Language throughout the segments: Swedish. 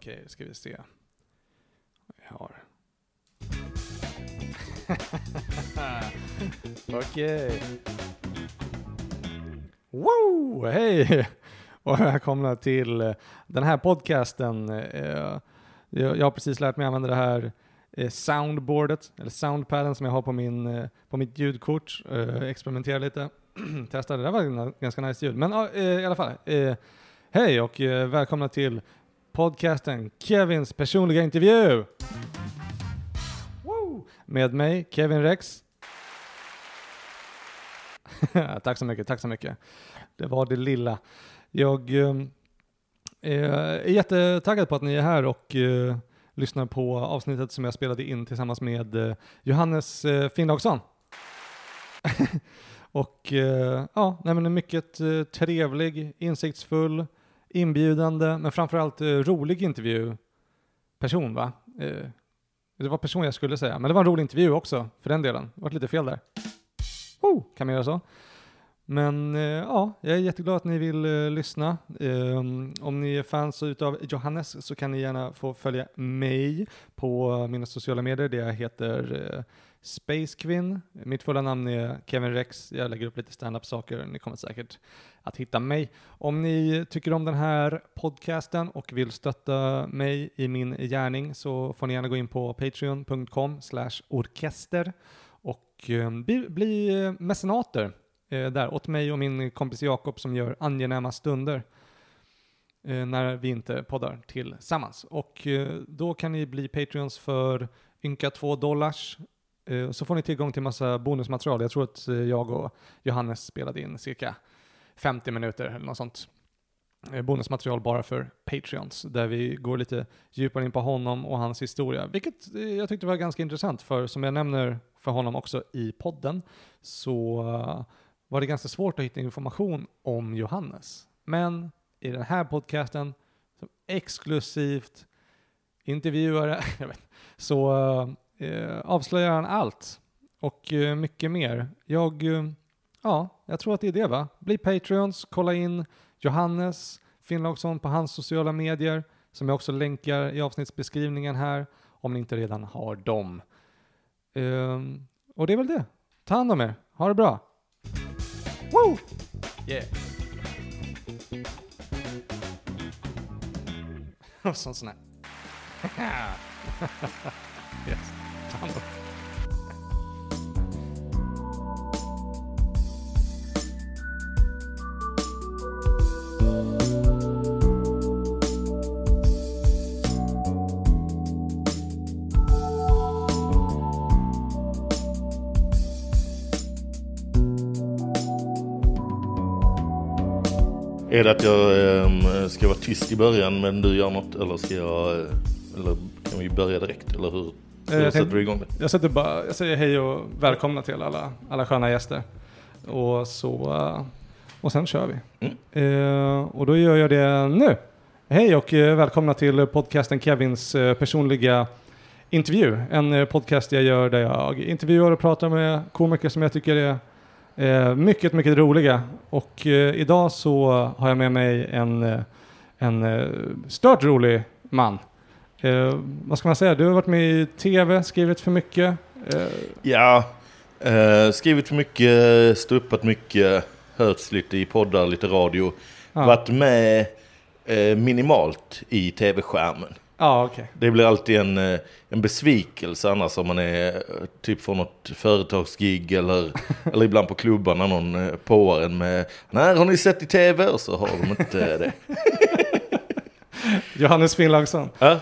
Okej, ska vi se. Vi har... Okej. Wow! Hej! Och välkomna till eh, den här podcasten. Eh, jag har precis lärt mig använda det här eh, soundboardet, eller soundpaden som jag har på, min, på mitt ljudkort. Experimentera lite. Testade, det var ganska nice ljud. Men i alla fall. Hej och välkomna till podcasten Kevins personliga intervju. Woo! Med mig, Kevin Rex. tack så mycket, tack så mycket. Det var det lilla. Jag eh, eh, är jättetaggad på att ni är här och eh, lyssnar på avsnittet som jag spelade in tillsammans med eh, Johannes eh, Finnlaugsson. och eh, ja, nej, men en mycket eh, trevlig, insiktsfull, inbjudande, men framförallt eh, rolig intervjuperson, va? Eh, det var person jag skulle säga, men det var en rolig intervju också för den delen. Det var lite fel där. Oh, kan man göra så? Men eh, ja, jag är jätteglad att ni vill eh, lyssna. Eh, om ni är fans utav Johannes så kan ni gärna få följa mig på mina sociala medier. där jag heter eh, Space Queen. Mitt fulla namn är Kevin Rex. Jag lägger upp lite stand-up saker. Ni kommer säkert att hitta mig. Om ni tycker om den här podcasten och vill stötta mig i min gärning så får ni gärna gå in på patreon.com orkester och eh, bli, bli eh, mecenater eh, där åt mig och min kompis Jakob som gör angenäma stunder eh, när vi inte poddar tillsammans. Och eh, då kan ni bli Patreons för ynka två dollars. Eh, så får ni tillgång till massa bonusmaterial. Jag tror att eh, jag och Johannes spelade in cirka 50 minuter eller något sånt. Eh, bonusmaterial bara för Patreons, där vi går lite djupare in på honom och hans historia. Vilket jag tyckte var ganska intressant, för som jag nämner för honom också i podden, så var det ganska svårt att hitta information om Johannes. Men i den här podcasten, som exklusivt intervjuare, jag vet, så eh, avslöjar han allt och eh, mycket mer. Jag, eh, ja, jag tror att det är det va? Bli Patreons, kolla in Johannes Finnlaugsson på hans sociala medier, som jag också länkar i avsnittsbeskrivningen här, om ni inte redan har dem. Ehm, och det är väl det. Ta hand om er. Ha det bra. Woo! Yeah. Och sån sån här. Är det att jag ehm, ska vara tyst i början men du gör något eller ska jag, eh, eller kan vi börja direkt eller hur? Så Eh, jag sätter du igång det? Jag, sätter bara, jag säger hej och välkomna till alla, alla sköna gäster. Och, så, eh, och sen kör vi. Eh, och då gör jag det nu. Hej och eh, välkomna till podcasten Kevins eh, personliga intervju. En eh, podcast jag gör där jag intervjuar och pratar med komiker som jag tycker är eh, mycket, mycket roliga. Och eh, idag så har jag med mig en, eh, en eh, stört rolig man. Eh, vad ska man säga? Du har varit med i tv, skrivit för mycket. Ja, skrivit för mycket, ståuppat mycket, hörts lite i poddar, lite radio. Ja. Varit med minimalt i tv-skärmen. Ja, okej. Det blir alltid en, eh, en besvikelse annars om man är eh, typ från något företagsgig eller, eller ibland på klubban när någon eh, påar en med Nej, har ni sett i tv? Och så har de inte det. Johannes Finnlaugsson. Ja,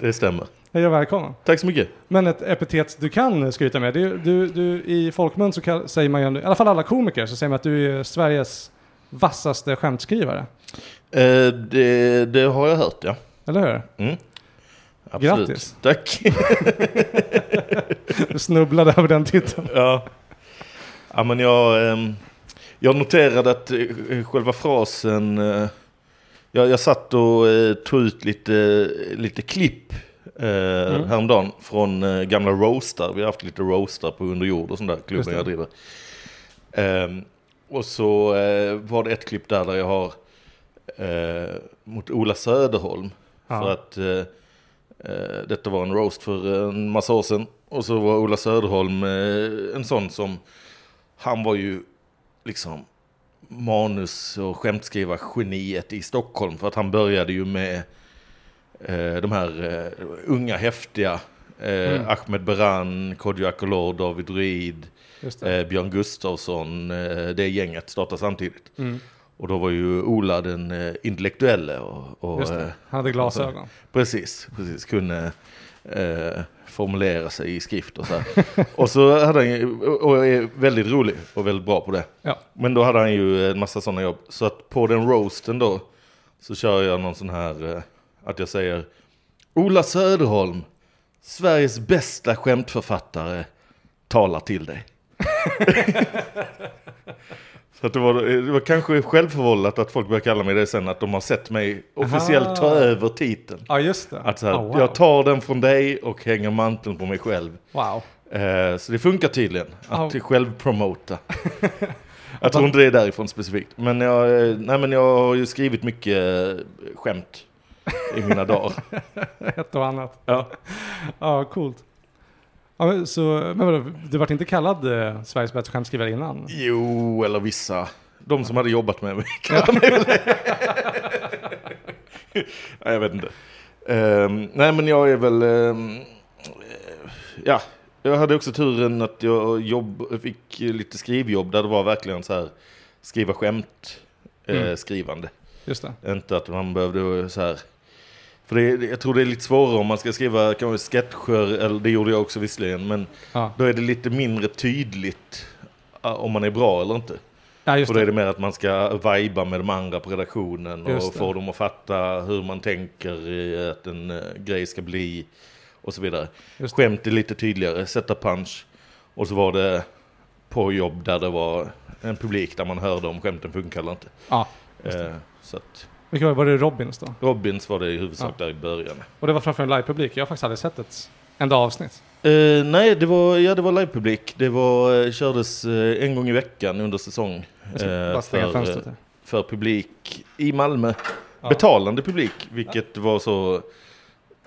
det stämmer. Hej och välkommen. Tack så mycket. Men ett epitet du kan skryta med. Du, du, du, I folkmun så kall- säger man ju, i alla fall alla komiker, så säger man att du är Sveriges vassaste skämtskrivare. Eh, det, det har jag hört, ja. Eller hur? Mm. Absolut. Grattis. Tack. Du snubblade över den titeln. ja. ja, men jag, ehm, jag noterade att eh, själva frasen... eh, Jag, jag satt och eh, tog ut lite, lite klipp Mm. häromdagen från gamla roastar. Vi har haft lite roastar på Under jord och sån där klubben jag driver. Ehm, och så var det ett klipp där, där jag har mot Ola Söderholm Ja. För att eh, eh, detta var en roast för en massa år sedan. Och så var Ola Söderholm eh, en sån som, han var ju liksom manus och skämtskriva geniet i Stockholm. För att han började ju med eh, de här eh, unga häftiga, eh, Mm. Ahmed Beran, Kodjo Akolor, David Ruid, eh, Björn Gustafsson, eh, det gänget startade samtidigt. Mm. Och då var ju Ola den eh, intellektuelle och, och Just eh, det. Han hade glasögon. precis, precis kunde eh, formulera sig i skrift och så här. och så hade han ju, och är väldigt rolig och väldigt bra på det. Ja. Men då hade han ju en massa sådana jobb. Så att på den roasten då så kör jag någon sån här eh, att jag säger Ola Söderholm, Sveriges bästa skämtförfattare, talar till dig. Så att det, var, det var kanske självförvållat att folk började kalla mig det sen, att de har sett mig officiellt ta Aha. över titeln. Ja, just det. Att så här, Oh, wow. jag tar den från dig och hänger manteln på mig själv. Wow. Eh, så det funkar tydligen att Ja. självpromota. jag tror inte det är därifrån specifikt. Men jag, eh, nej, men jag har ju skrivit mycket eh, skämt i mina dagar. Ett och annat. Ja. Ja, coolt. Ja, så, men vadå, du vart inte kallad eh, Sveriges bästa skämtskrivare innan? Jo, eller vissa. De som hade jobbat med mig kallar mig väl det. Nej, jag vet inte. Ehm, nej, men jag är väl... ehm, eh, ja, jag hade också turen att jag jobb, fick lite skrivjobb där det var verkligen så här skriva skämt, eh, Mm. skrivande. Just det. Inte att man behövde så här... För det, jag tror det är lite svårare om man ska skriva kanske sketcher, eller det gjorde jag också visserligen, men Ja, då är det lite mindre tydligt om man är bra eller inte. ja För då är det. mer att man ska viba med de andra på redaktionen och få dem att fatta hur man tänker att en eh, grej ska bli och så vidare. Just det. Skämt är lite tydligare, sätta punch. Och så var det på jobb där det var en publik där man hörde om skämten funkar eller inte. Ja. Eh, så att Vilka var, var det Robins då? Robins var det i huvudsak där i början. Och det var framför en livepublik. Jag har faktiskt aldrig sett ett enda avsnitt. Eh, nej, det var, ja, det var livepublik. Det var, eh, kördes eh, en gång i veckan under säsong. Stänga för, för publik i Malmö. Ja. Betalande publik, vilket var så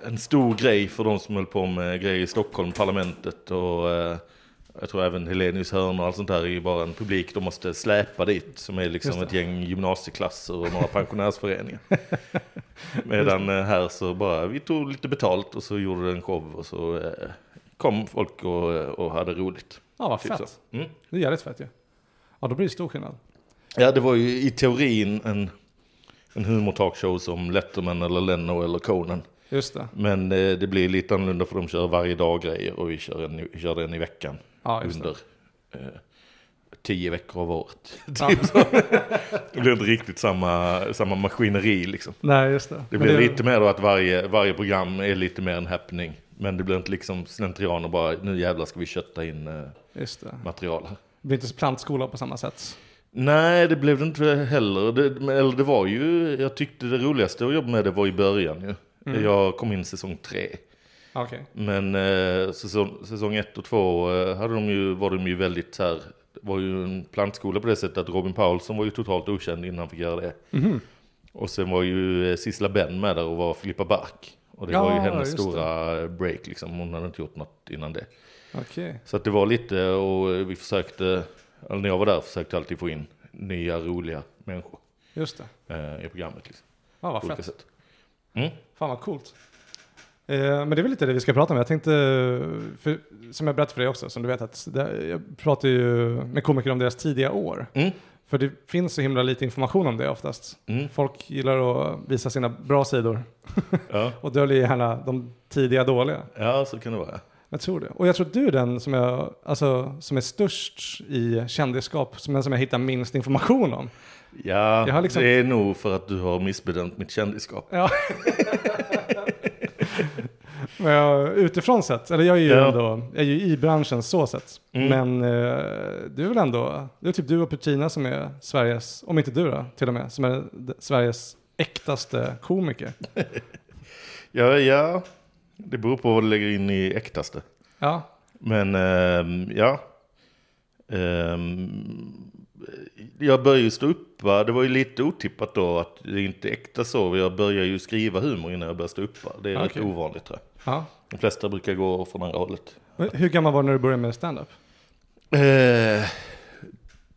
en stor grej för de som höll på med grejer i Stockholm, parlamentet och jag tror även Helenius hörn och allt sånt där är ju bara en publik de måste släpa dit som är liksom ett gäng gymnasieklasser och några pensionärsföreningar. Medan eh, här så bara, vi tog lite betalt och så gjorde en show och så eh, kom folk och, och hade roligt. Ja, vad Typ fett. Mm. Det är jävligt fett ju. Ja, då blir det stor skillnad. Ja, det var ju i teorin en, en humortalkshow som Letterman eller Leno eller Conan. Just det. Men eh, det blir lite annorlunda för de kör varje dag grejer och vi kör en, kör en i veckan Ja, det. under eh, tio veckor av året. Ja. Typ så. det blir inte riktigt samma, samma maskineri liksom. Nej, just det. Det blir lite mer då att varje, varje program är lite mer en happening. Men det blir inte liksom slentrian och bara nu jävlar ska vi kötta in eh, Just det. material här. Det blir inte plantskola på samma sätt. Nej, det blev det inte heller. Det, eller det var ju, jag tyckte det roligaste att jobba med det var i början ju. Mm. Jag kom in säsong tre. Okej. Men eh, säsong, säsong ett och två eh, hade de ju, var de ju väldigt så här, var ju en plantskola på det sättet att Robin Paulsson var ju totalt okänd innan han fick göra det. Mhm. Och sen var ju eh, Sissela Benn med där och var Filippa Bark. Och det Ja, var ju hennes stora break liksom, hon hade inte gjort något innan det. Okej. Så att det var lite, och vi försökte, eller när jag var där försökte jag alltid få in nya roliga människor Just det. eh, i programmet. Liksom, Ja, vad fett. Mm. Fan vad coolt. Eh, men det är väl lite det vi ska prata om. Jag tänkte, för, som jag berättade för dig också, som du vet att det, jag pratar ju med komiker om deras tidiga år. Mm. För det finns så himla lite information om det oftast. Mm. Folk gillar att visa sina bra sidor Ja. och döljer gärna de tidiga dåliga. ja, så kan det vara. Jag tror det. Och jag tror att du är den som, jag, alltså, som är störst i kändisskap, som, som jag hittar minst information om. Ja, liksom- det är nog för att du har missbedömt mitt kändisskap. Ja. Utifrån sett, eller jag är ju Ja. ändå, jag är ju i branschen så sett. Mm. Men eh, du är väl ändå, det är typ du och Petrina som är Sveriges, om inte du då, till och med, som är Sveriges äktaste komiker. Ja, ja, det beror på vad du lägger in i äktaste. Ja, Men ehm, ja, Ehm, jag började ju stå upp, va? det var ju lite otippat då att det inte är äkta så. Jag började ju skriva humor innan jag började stå upp. Va? Det är Okej. rätt ovanligt tror jag. Ja. De flesta brukar gå från andra hållet. Men Hur gammal var du när du började med stand-up? Eh,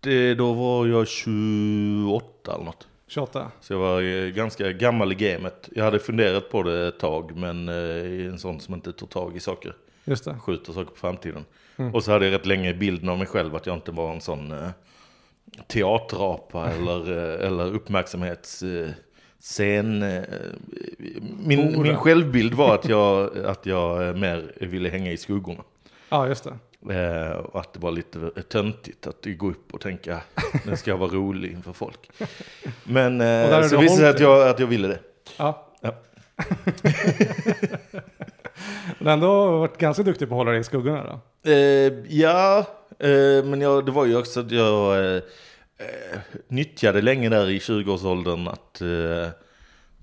det, då var jag 28 eller något. 28? Så jag var eh, ganska gammal i gamet. Jag hade funderat på det ett tag, men eh, en sån som inte tar tag i saker. Just det. Skjuter saker på framtiden. Mm. Och så hade jag rätt länge bilden av mig själv att jag inte var en sån eh, teaterapa eller, eh, eller uppmärksamhets... Eh, scen, eh, min, min självbild var att jag, att jag eh, mer ville hänga i skuggorna. Ja, just det. Eh, och att det var lite töntigt att gå upp och tänka nu ska jag vara rolig inför folk. Men har eh, så visade det att jag, att jag ville det. Ja. Ja. Men ändå varit ganska duktig på att hålla dig i skuggorna då? Eh, ja, eh, men jag, det var ju också att jag eh, nyttjade länge där i 20-årsåldern att, eh,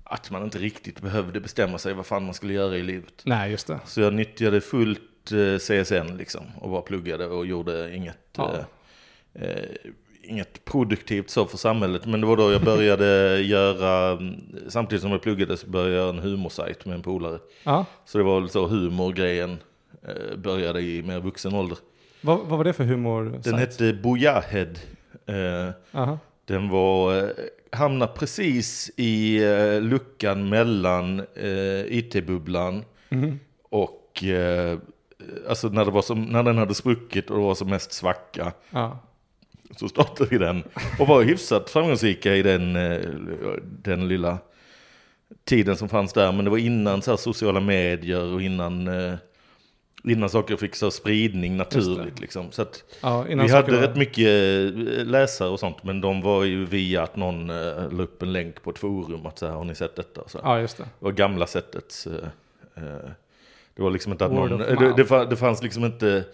att man inte riktigt behövde bestämma sig vad fan man skulle göra i livet. Nej, just det. Så jag nyttjade fullt eh, CSN liksom och bara pluggade och gjorde inget, Ja. eh, eh, inget produktivt så för samhället. Men det var då jag började göra, samtidigt som jag pluggade så började jag göra en humorsajt med en polare. Ja. Så det var väl så humorgrejen eh, började i mer vuxen ålder. Vad, vad var det för humor? Den hette Bojahed. Aha. den var, eh, hamnade precis i eh, luckan mellan IT-bubblan Mhm. och alltså när, det var som, när den hade spruckit och det var som mest svacka Ja. så startade vi den och var hyfsat framgångsrika i den, den lilla tiden som fanns där. Men det var innan så sociala medier och innan, innan saker fick så spridning naturligt. Liksom. Så ja vi hade var- rätt mycket eh, läsare och sånt, men de var ju via att någon eh, la upp en länk på ett forum att så här, har ni sett detta? Så. Ja, just det. Det var gamla sättet. eh, Det var liksom inte att Word någon, det, det, fann- det fanns liksom inte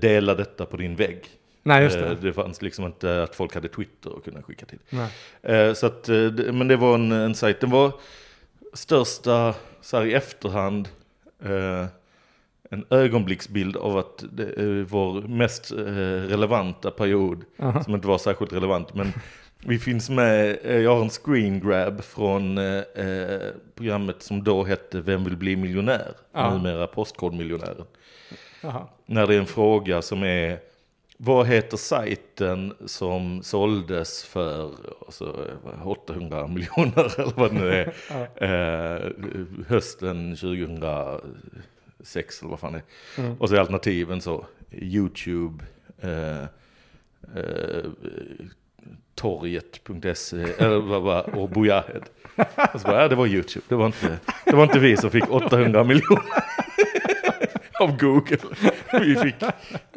dela detta på din vägg. Nej, just det. Det fanns liksom inte att folk hade Twitter och kunde skicka till. Nej. Så att, men det var en, en sajt, den var största så här i efterhand eh, en ögonblicksbild av att det är vår mest eh, relevanta period, Aha. som inte var särskilt relevant, men vi finns med, eh, jag har en screen grab från eh, eh, programmet som då hette Vem vill bli miljonär? Ja. Numera Postkodmiljonären. Jaha. När det är en fråga som är vad heter sajten som såldes för alltså, 800 miljoner eller vad det nu är Ja. eh, hösten 2006 eller vad fan det är. Mm. Och så är alternativen så YouTube, eh, eh, torget.se eller vad var och Bojahed. Och så bara, ja det var YouTube, det var, inte, det var inte vi som fick 800 miljoner av Google. Vi fick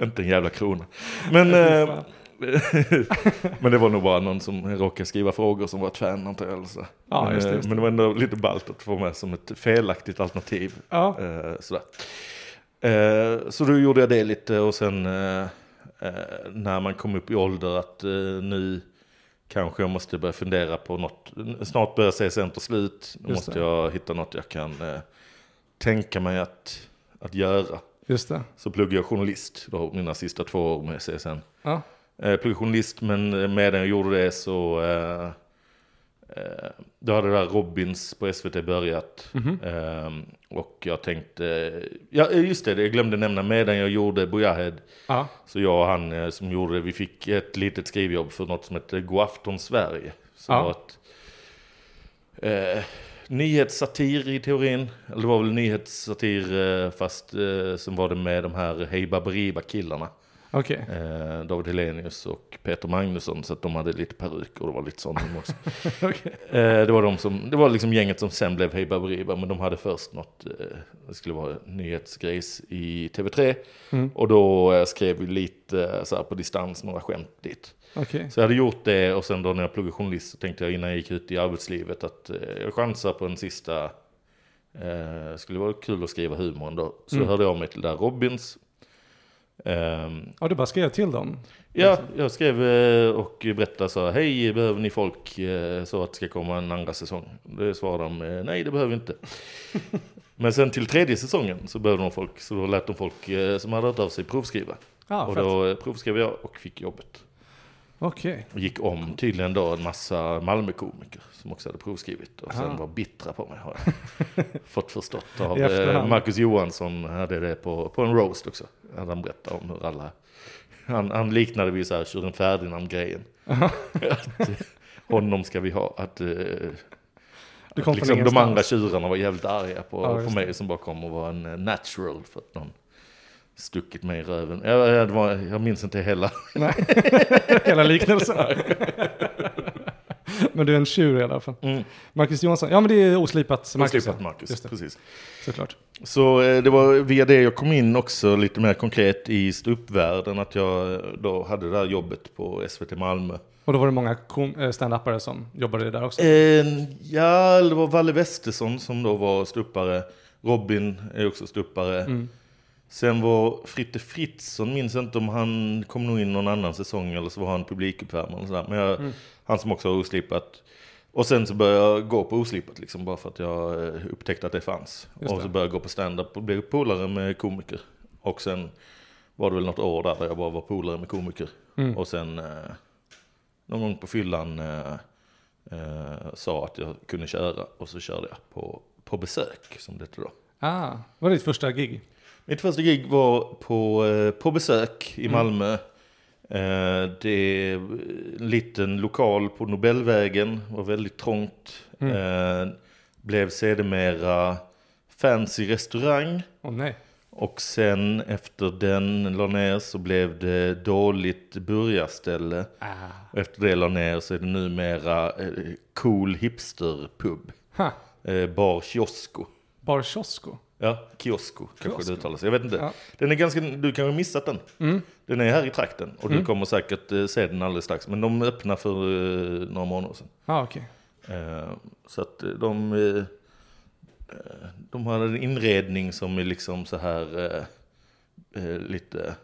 inte en jävla krona. Men, eh, men det var nog bara någon som råkade skriva frågor som var ett fan antar jag. Eller så. Ja, men, just det, eh, just det. men det var ändå lite ballt att få med som ett felaktigt alternativ. Ja. Eh, sådär. Eh, så då gjorde jag det lite och sen eh, eh, när man kom upp i ålder att eh, nu kanske jag måste börja fundera på något. Snart börjar CSN ta slut. Nu måste jag hitta något jag kan eh, tänka mig att, att göra. Just det. Så pluggade jag journalist då, mina sista två år med CSN. Ja. Eh, pluggade journalist men medan jag gjorde det så eh, eh, då hade det där Robins på SVT börjat. Mhm. Eh, och jag tänkte, ja just det, jag glömde nämna medan jag gjorde Bojahed. Ja. Så jag och han eh, som gjorde det, vi fick ett litet skrivjobb för något som heter God afton Sverige. Som Ja. var ett eh, nyhetssatir i teorin. Eller det var väl nyhetssatir eh, fast eh, som var det med de här Hej Baberiba killarna. Okej. Eh, David Helenius och Peter Magnusson. Så att de hade lite peruker och det var lite sånt också. Okej. Eh, det var de som, det var liksom gänget som sen blev Hej Baberiba. Men de hade först något, eh, det skulle vara nyhetsgrejs i TV3. Mm. Och då eh, skrev vi lite eh, så här på distans, några skämt dit. Okej. Så jag hade gjort det och sen då när jag pluggade journalist så tänkte jag innan jag gick ut i arbetslivet att eh, jag chansar på en sista, eh, skulle vara kul att skriva humor ändå. Så Mm. hörde jag mig till där Robins. Ehm, Ja, du bara skrev till dem? ja, jag skrev eh, och berättade så här, hej behöver ni folk eh, så att det ska komma en andra säsong? Det svarade de, eh, nej det behöver vi inte. Men sen till tredje säsongen så behövde de folk, så då lät de folk som hade hört av sig provskriva. Ja, och då provskrev jag och fick jobbet. Okej. Och gick om tydligen då en massa Malmökomiker som också hade provskrivit. Och sen var bittra på mig har jag fått förstått av eh, Marcus Johansson hade det på, på en roast också. Hade han berättat om hur alla, han, han liknade vid så här Tjuren Ferdinand-grejen. Att, eh, honom ska vi ha. Att, eh, att liksom de andra tjurarna var jävligt arga på, Ja, på mig som bara kom och var en natural för att någon stuckit mig i röven. Jag, jag, var, jag minns inte hela. Nej. Hela liknelsen. men du är en tjur i alla fall. Mm. Marcus Johansson. Ja men det är oslipat Marcus. Ja. Marcus, Just det. precis. Såklart. Så eh, det var via det jag kom in också lite mer konkret i ståuppvärlden. Att jag eh, då hade det där jobbet på SVT Malmö. Och då var det många eh, stand-upare som jobbade där också. Eh, ja, det var Valle Westesson som då var ståuppare. Robin är också ståuppare. Mm. Sen var Fritte Fritzson, minns inte om han kom nog in någon annan säsong eller så var han publikuppvärmare eller sådär. Men jag, Mm. han som också har oslipat. Och sen så började jag gå på oslipat liksom bara för att jag eh, upptäckte att det fanns. Just och det. så började jag gå på stand-up och blev polare med komiker. Och sen var det väl något år där, där jag bara var polare med komiker. Mm. Och sen eh, någon gång på fyllan eh, eh, sa att jag kunde köra och så körde jag på, på besök som det heter då. Ah, var det ditt första gig? Mitt första gig var på, eh, på besök i Mm. Malmö. Eh, Det är en liten lokal på Nobelvägen, var väldigt trångt. Mm. Eh, Blev sedermera fancy restaurang. Åh nej. Och sen efter den la ner så blev det dåligt burgarställe. Ah. Och efter det la ner så är det numera cool hipsterpub. Ha. Eh, Bar Kiosko. Bar Kiosko. Ja, kiosko kanske det uttalas. Jag vet inte. Ja. Den är ganska, du kanske har missat den. Mm. Den är här i trakten och du Mm. kommer säkert eh, se den alldeles strax. Men de öppnar för eh, några månader sedan. Ah, okej. Eh, så att de, de hade en inredning som är liksom så här lite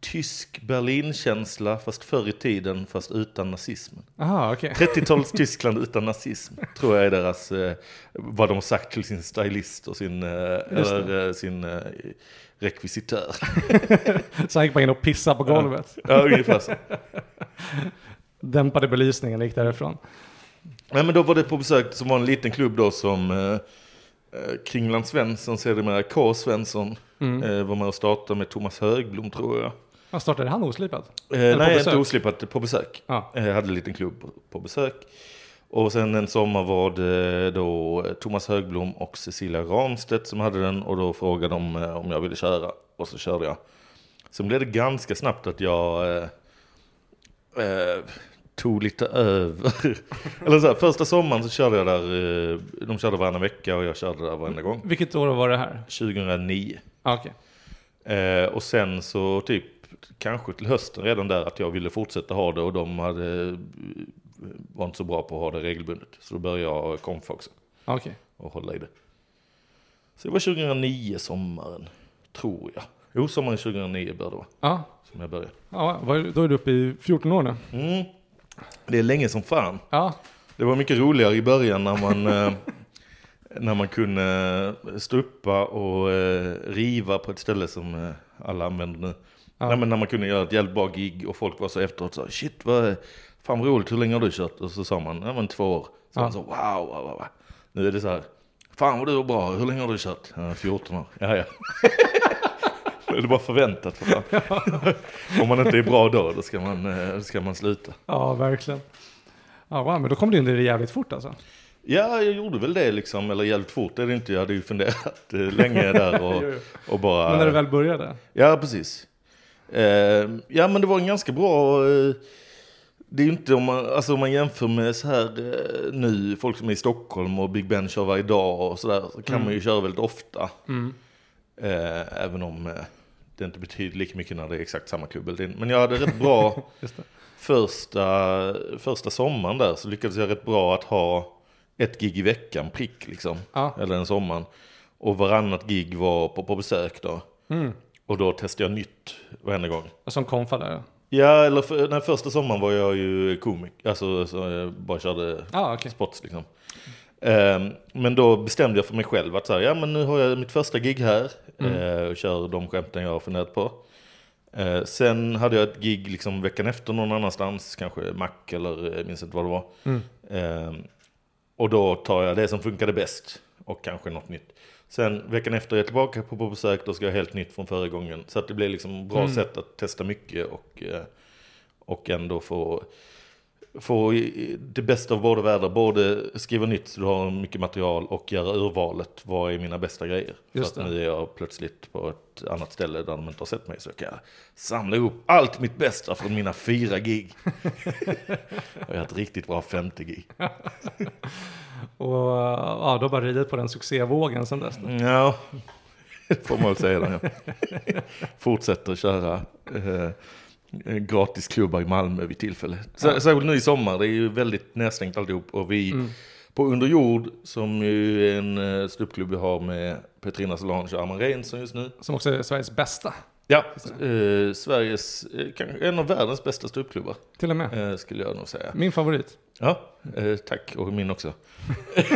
tysk Berlinkänsla fast förr i tiden fast utan nazismen. Aha, okej. 30-tals Tyskland utan nazism tror jag är deras, eh, vad de har sagt till sin stylist och sin, eh, eller, eh, sin eh, rekvisitör. Så han gick bara in och pissade på golvet. Ja, ungefär så. Dämpade belysningen och gick därifrån. Nej men då var det på besök som var en liten klubb då som eh, eh, Kringland Svensson, sedermera K. Svensson, Mm. eh, var med och startade med Thomas Högblom tror jag. Ja, startade han oslipat? Eh, nej, inte oslipat, på besök. Ja. Jag hade en liten klubb på- besök. Och sen en sommar var det då Thomas Högblom och Cecilia Ramstedt som hade den och då frågade de eh, om jag ville köra och så körde jag. Sen blev det ganska snabbt att jag eh, eh, tog lite över. Eller så här, första sommaren så körde jag där, eh, de körde varannan vecka och jag körde där varenda gång. Vilket år var det här? 2009. Ah. Eh, och sen så typ kanske till hösten redan där att jag ville fortsätta ha det och de hade, eh, var inte så bra på att ha det regelbundet. Så då började jag konfa också okej. och hålla i det. Så det var 2009 sommaren, tror jag. Jo, sommaren 2009 bör det vara Ja, som jag började. ja, då är du uppe i 14 år nu. Mm. Det är länge som fan. Ja, Det var mycket roligare i början när man, eh, när man kunde stuppa och eh, riva på ett ställe som eh, alla använder nu. Ja. Nej, men när man kunde göra ett jävligt bra gig och folk var så efteråt så shit vad, fan vad roligt, hur länge har du kört? Och så sa man, ja men två år. Så Ja. så wow, wow, wow. Nu är det så här, fan vad du var bra, hur länge har du kört? Ja, 14 år. Ja, ja. det är bara förväntat för fan. Om man inte är bra då, då ska man, eh, då ska man sluta. ja verkligen. Ja, wow, men då kom du in i det jävligt fort alltså. Ja, jag gjorde väl det liksom, eller jävligt fort är det inte. Jag hade ju funderat eh, länge där och, och bara... Men när du väl började? Ja, precis. Eh, ja, men det var en ganska bra... Eh, det är ju inte om man, alltså om man jämför med så här eh, nu, folk som är i Stockholm och Big Ben kör varje dag och sådär, så kan Mm. man ju köra väldigt ofta. Mm. Även om det inte betyder lika mycket när det är exakt samma klubb. Men jag hade rätt bra första, första sommaren där så lyckades jag rätt bra att ha ett gig i veckan, prick liksom. Ja. Eller en sommaren. Och varannat gig var på, på besök då. Mm. Och då testade jag nytt varenda gång. Som konfa där? Ja, eller för, den första sommaren var jag ju komik. Alltså så jag bara körde Ja, okej. spots liksom. Ehm, men då bestämde jag för mig själv att så här, ja men nu har jag mitt första gig här. Mm. eh, och kör de skämten jag har funderat på. Eh, sen hade jag ett gig liksom veckan efter någon annanstans, kanske Mac eller jag minns inte vad det var. Mm. Eh, och då tar jag det som funkade bäst och kanske något nytt. Sen veckan efter är jag tillbaka på, på besök, då ska jag ha helt nytt från förra gången. Så att det blir liksom bra Mm. sätt att testa mycket och, eh, och ändå få, få det bästa av båda världar. Både skriva nytt så du har mycket material och göra urvalet. Vad är mina bästa grejer? Just För att det. nu är jag plötsligt på ett annat ställe där de inte har sett mig. Så jag kan samla ihop allt mitt bästa från mina fyra gig. och jag har ett riktigt bra femte gig. Och ja, du har bara ridit på den succévågen sen dess. Ja, det får man väl säga. Ja. Fortsätter köra eh, gratisklubbar i Malmö vid tillfälle. Sär- Särskilt nu i sommar, det är ju väldigt nedstängt alltihop. Och vi Mm. på Underjord, som ju är en eh, ståuppklubb vi har med Petrina Solange och Arman Reinsson just nu. Som också är Sveriges bästa, Ja, eh, Sveriges, eh, en av världens bästa ståuppklubbar, till och med. eh, skulle jag nog säga. Min favorit. Ja, eh, tack, och min också.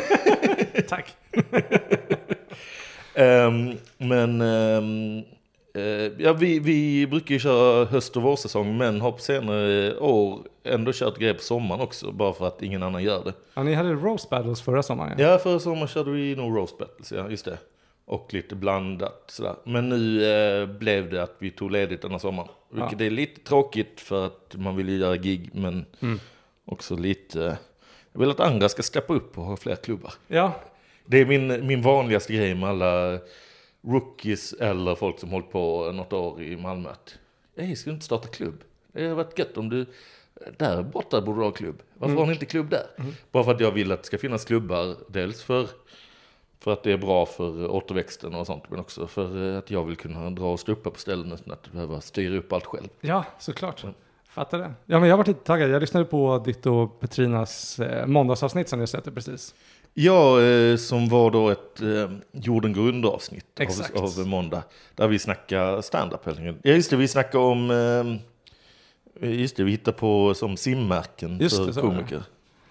Tack. Ehm, men eh, ja, vi, vi brukar ju köra höst och vårsäsong men har på senare år ändå kört grejer på sommaren också bara för att ingen annan gör det. Ja, ni hade Roast Battles förra sommaren. Ja. Ja, förra sommaren körde vi nog Roast Battles, ja just det. Och lite blandat sådär. Men nu eh, blev det att vi tog ledigt denna sommaren. Vilket är lite tråkigt för att man vill ju göra gig men Mm. Också lite... jag vill att andra ska steppa upp och ha fler klubbar. ja, Det är min, min vanligaste grej med alla rookies eller folk som hållit på något år i Malmö. Att, Hej, ska du inte starta klubb? Det hade varit gött om du... Där borta borde du ha klubb. Varför Mm. har ni inte klubb där? Bara för att jag vill att det ska finnas klubbar. Dels för, för att det är bra för återväxten och sånt. Men också för att jag vill kunna dra och stå uppe på ställen utan att behöva styra upp allt själv. ja, såklart. Fattar det. Ja, men jag varit lite taggad. Jag lyssnade på ditt och Petrinas eh, måndagsavsnitt som ni släppte precis. Ja, eh, som var då ett eh, Jorden går under avsnitt av, Exakt. av måndag. Där vi snackar stand-up. Ja just det, vi snackar om, eh, just det, vi hittar på som simmärken Just för var det. komiker.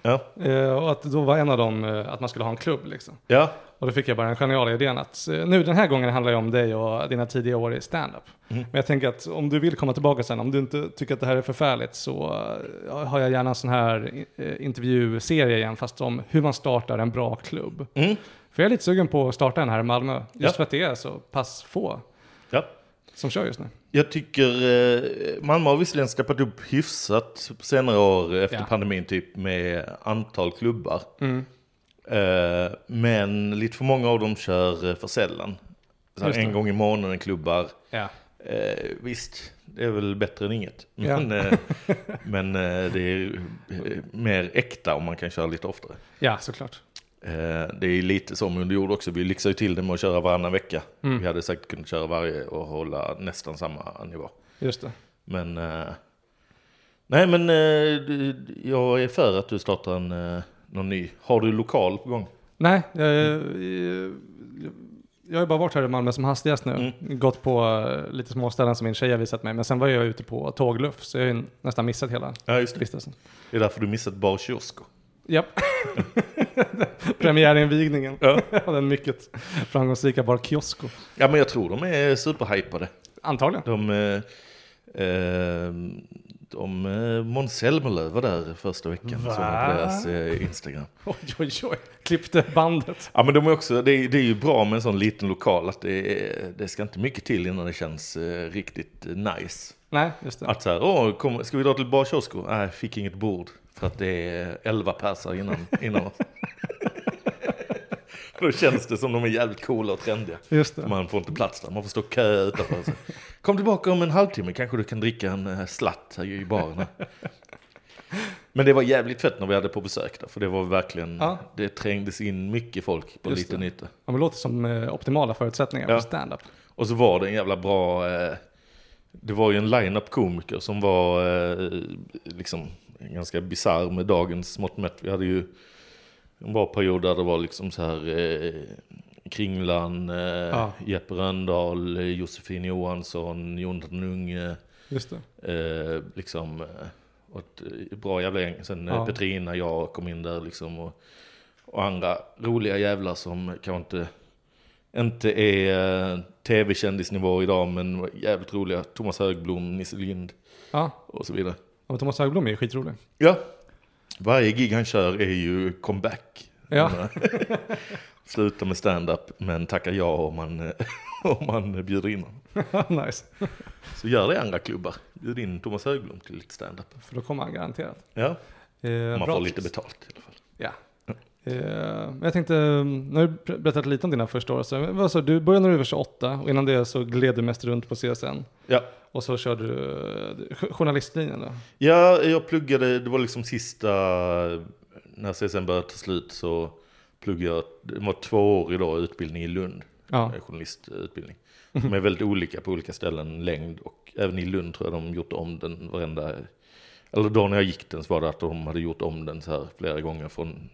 Ja, Eh, och att då var en av dem eh, att man skulle ha en klubb liksom. ja, Och då fick jag bara den geniala idén att eh, nu den här gången handlar det om dig och dina tidiga år i stand-up. Mm. Men jag tänker att om du vill komma tillbaka sen, om du inte tycker att det här är förfärligt så har jag gärna en sån här eh, intervjuserie igen, fast om hur man startar en bra klubb. mm, För jag är lite sugen på att starta en här i Malmö, just Ja. för att det är så pass få ja. som kör just nu. Jag tycker eh, Malmö har visserligen steppat upp hyfsat på senare år efter Ja. pandemin typ med antal klubbar. Mm. Eh, men lite för många av dem kör eh, för sällan. Så en gång i månaden klubbar. Ja. Eh, visst, det är väl bättre än inget. Ja. Men, eh, men eh, det är eh, mer äkta om man kan köra lite oftare. ja, såklart. Det är lite som under jord också. Vi lyxar ju till det med att köra varannan vecka. Mm. Vi hade säkert kunnat köra varje och hålla nästan samma nivå. Just det. Men nej, men jag är för att du startar en, någon ny. Har du lokal på gång? Nej, jag, jag, jag har bara varit här i Malmö som hastigast nu. Mm. Gått på eh, lite små ställen som min tjej har visat mig. Men sen var jag ute på tågluff, så jag har ju nästan missat hela Ja, just det. vistelsen. Det är därför du missat Bar Kiosko. Japp. Premiärinvigningen Ja. av den mycket framgångsrika Bar Kiosko. ja, men jag tror de är superhypade. Antagligen. De, eh, eh, de eh, Måns Zelmerlöw var där första veckan. Va? Såg jag på deras eh, Instagram. Oj, oj, oj. Klippte bandet. Ja men de är också, det är, det är ju bra med en sån liten lokal att det, är, det ska inte mycket till innan det känns eh, riktigt eh, nice. Nej, just det. Att så här, åh, kom, ska vi dra till Bar Kiosko? Nej, fick inget bord. För att det är 11 persar innan, innan oss. Då känns det som de är jävligt coola och trendiga. Just det. Man får inte plats där, man får stå och kö utanför. Så. Kom tillbaka om en halvtimme, kanske du kan dricka en uh, slatt här i baren. Men det var jävligt fett när vi hade på besök där, för det var verkligen, Ja. det trängdes in mycket folk på Just liten det. yta. Ja, men det låter som eh, optimala förutsättningar Ja. för stand-up. Och så var det en jävla bra, eh, det var ju en line-up komiker som var eh, liksom ganska bisarr med dagens mått mätt. Vi hade ju en bra period där det var liksom så här eh, Kringlan, eh, Ja. Jeppe Rönndahl, eh, Josefin Johansson, Jonathan Unge, Just det. eh, liksom eh, och ett eh, bra jävla gäng. Sen Ja. Petrina, jag kom in där liksom och, och andra roliga jävlar som kanske inte inte är tv-kändisnivå idag men jävligt roliga. Thomas Högblom, Nisse Lind Ja, och så vidare. och Thomas Högblom är ju skitrolig. Ja, varje gig han kör är ju comeback. Ja. Sluta med stand-up men tacka ja om man, om man bjuder in honom. nice. Så gör det i andra klubbar. Bjud in Thomas Högblom till lite stand-up. För då kommer han garanterat. Ja, Eh, man bra får lite betalt i alla fall. Eh, jag tänkte, mm, nu har du berättat lite om dina första år. Så, sa du, började när du var 28 och innan det så gled du mest runt på CSN. Ja. Och så körde du eh, jo- journalistlinjen då? Ja, jag pluggade, det var liksom sista, när CSN började ta slut så pluggade jag, det var två år idag utbildning i Lund, Ja, eh, journalistutbildning. De är väldigt olika på olika ställen, längd och även i Lund tror jag de gjort om den varenda, eller då när jag gick den så var det att de hade gjort om den så här flera gånger från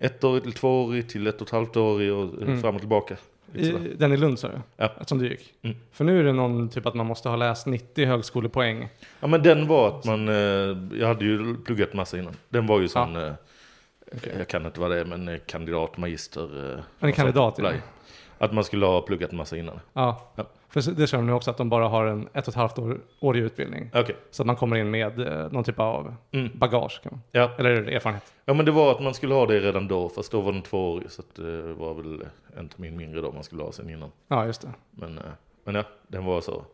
ettårig till tvåårig till ett och ett halvt årig och Mm. fram och tillbaka. I, den i Lund sa du? Ja. Som du gick? Mm. För nu är det någon typ att man måste ha läst 90 högskolepoäng. Ja men den var att man, eh, jag hade ju pluggat massa innan. Den var ju sån, eh, Okej. jag kan inte vad det är, men eh, kandidat, magister. En och sånt. kandidat ja. Att man skulle ha pluggat massa innan. ja. Ja. För det kör de nu också att de bara har en ett och ett halvt år, årig utbildning. Okej. Så att man kommer in med eh, någon typ av Mm. bagage. Kan man. Ja. Eller erfarenhet. ja men det var att man skulle ha det redan då, fast då var den tvåårig. Så att det var väl en termin mindre då man skulle ha sen innan. Ja, just det. Men, eh, men ja, den var så.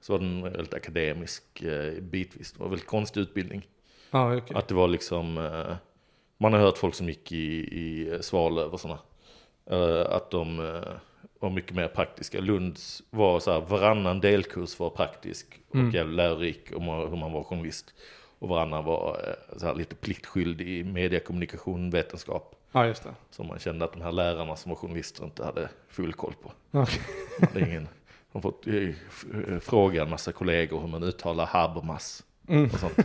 Så var den väldigt akademisk eh, bitvis. Det var en väldigt konstig utbildning. Ja, okej. Att det var liksom, eh, man har hört folk som gick i, i Svalöv och sådana. Eh, att de var mycket mer praktiska. Lunds var så här, varannan delkurs var praktisk och Mm. lärorik om hur man var journalist. Och varannan var eh, så här, lite pliktskyldig i mediekommunikation, vetenskap. Ja, just det. Som man kände att de här lärarna som var journalister inte hade full koll på. Man hade ingen, de fått eh, eh, fråga en massa kollegor hur man uttalar Habermas Mm. och sånt.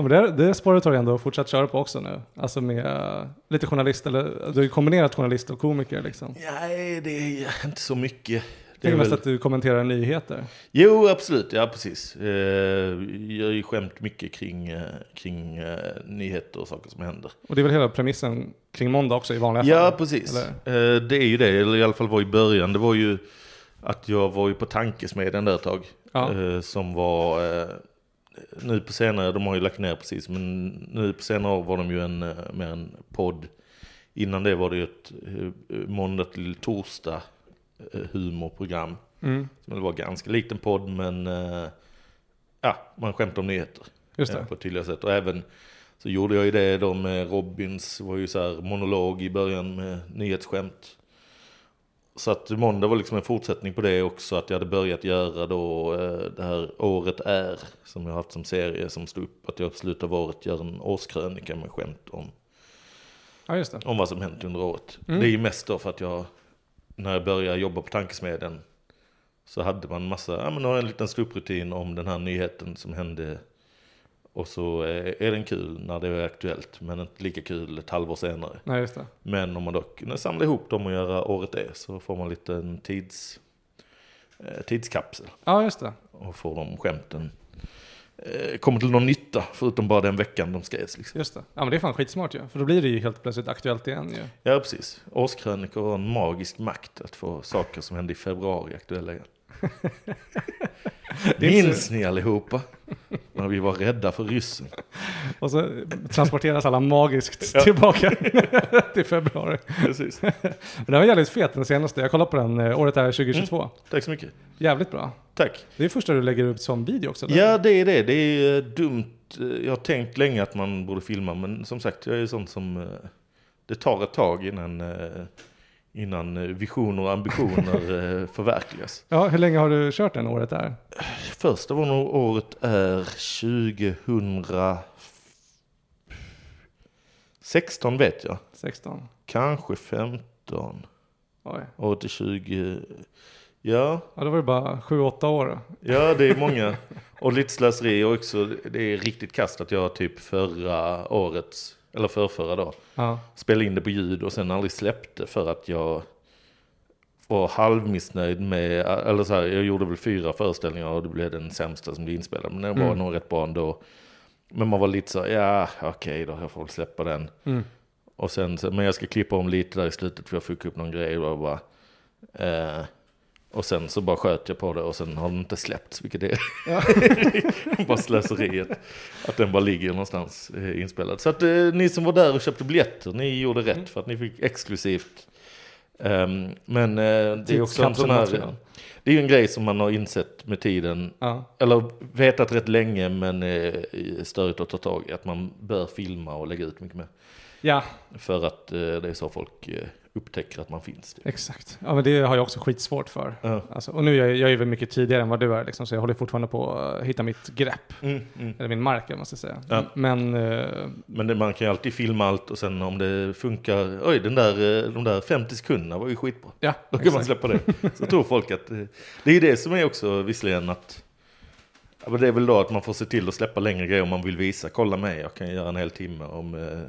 Ja, men det, det spåret har du ändå fortsatt köra på också nu. Alltså med eh, lite journalist, eller du har kombinerat journalist och komiker liksom. Nej, det är inte så mycket. Det är mest väl... att du kommenterar nyheter. Jo, absolut. Ja, precis. Eh, jag gör ju skämt mycket kring, eh, kring nyheter och saker som händer. Och det är väl hela premissen kring måndag också i vanliga Ja, fall? precis. Eller? Eh, det är ju det, eller i alla fall var i början. Det var ju att jag var ju på tankesmedjan där ett tag. Ja. Som var, nu på senare, de har ju lagt ner precis, men nu på senare år var de ju en, eh, mer en podd. Innan det var det ju ett eh, måndag till torsdag eh, humorprogram. Mm, Som var ganska likt en podd men ja, man skämtar om nyheter just det. på ett tydligare sätt. Och även så gjorde jag ju det då med Robins, var ju så här monolog i början med nyhetsskämt. Så att måndag var liksom en fortsättning på det också, att jag hade börjat göra då eh, det här Året är, som jag haft som serie som stod upp, att jag på slutet av året gör en årskrönika med skämt om Ja, om vad som hänt under året. Mm. Det är ju mest då för att jag, när jag började jobba på tankesmedjan, så hade man massa, ja men har en liten ståupprutin om den här nyheten som hände. Och så är den kul när det är aktuellt, men inte lika kul ett halvår senare. Nej, just det. Men om man då kunde samla ihop dem och göra året är, så får man lite en tids, eh, tidskapsel. Ja, just det. Och får de skämten eh, kommer till någon nytta, förutom bara den veckan de skrevs. Liksom. Just det. Ja, men det är fan skitsmart ju. För då blir det ju helt plötsligt aktuellt igen ju. Ja, precis. Årskrönikor har en magisk makt att få saker som hände i februari aktuella igen. Det Minns ni allihopa? När vi var rädda för ryssen. Och så transporteras alla magiskt Ja. tillbaka till februari. Precis. Men den var jävligt fet den senaste. Jag kollade på den, eh, året är 2022. Tack så mycket. Jävligt bra. Tack. Det är första du lägger ut som video också? eller? Ja, det är det. Det är eh, dumt. Eh, Jag har tänkt länge att man borde filma, men som sagt, jag är sån som... Det tar ett tag innan, innan eh, visioner och ambitioner eh, förverkligas. Ja, hur länge har du kört den året där? Första var nog året är 2016 vet jag. 16? Kanske 15. Oj. Året är 20. Ja, Ja, då var det bara 7-8 år. ja det är många. Och lite slöseri också. Det är riktigt kast att jag typ förra året, eller förrförra då, Ja. spelade in det på ljud och sen aldrig släppte för att jag var halvmissnöjd med, eller så här, jag gjorde väl fyra föreställningar och det blev den sämsta som blev inspelad. Men den var Mm. nog rätt bra ändå. Men man var lite så, ja okej då, jag får väl släppa den. Mm. Och sen, men jag ska klippa om lite där i slutet för jag fick upp någon grej och bara... Eh, och sen så bara sköt jag på det och sen har den inte släppts, vilket är bara slöseriet. Att den bara ligger någonstans eh, inspelad. Så att eh, ni som var där och köpte biljetter, ni gjorde rätt för att ni fick exklusivt. Ehm, men eh, det är också en sån här... Det är ju en grej som man har insett med tiden Ja. eller vetat rätt länge men eh, störigt att ta tag i. Att man bör filma och lägga ut mycket mer. ja, För att eh, det är så folk eh, upptäcker att man finns. Typ. exakt. Ja, men det har jag också skitsvårt för. Ja. Alltså, och nu är jag, jag är väl mycket tidigare än vad du är, liksom, så jag håller fortfarande på att hitta mitt grepp. Mm, mm. Eller min mark, måste jag säga. Ja. Men, eh, Men det, man kan ju alltid filma allt och sen om det funkar, oj den där, eh, de där 50 sekunderna var ju skitbra. ja, Då kan man exakt. släppa det. Så tror folk att, eh, det är ju det som är också visserligen att, ja, men det är väl då att man får se till att släppa längre grejer om man vill visa, kolla mig, jag kan göra en hel timme om eh,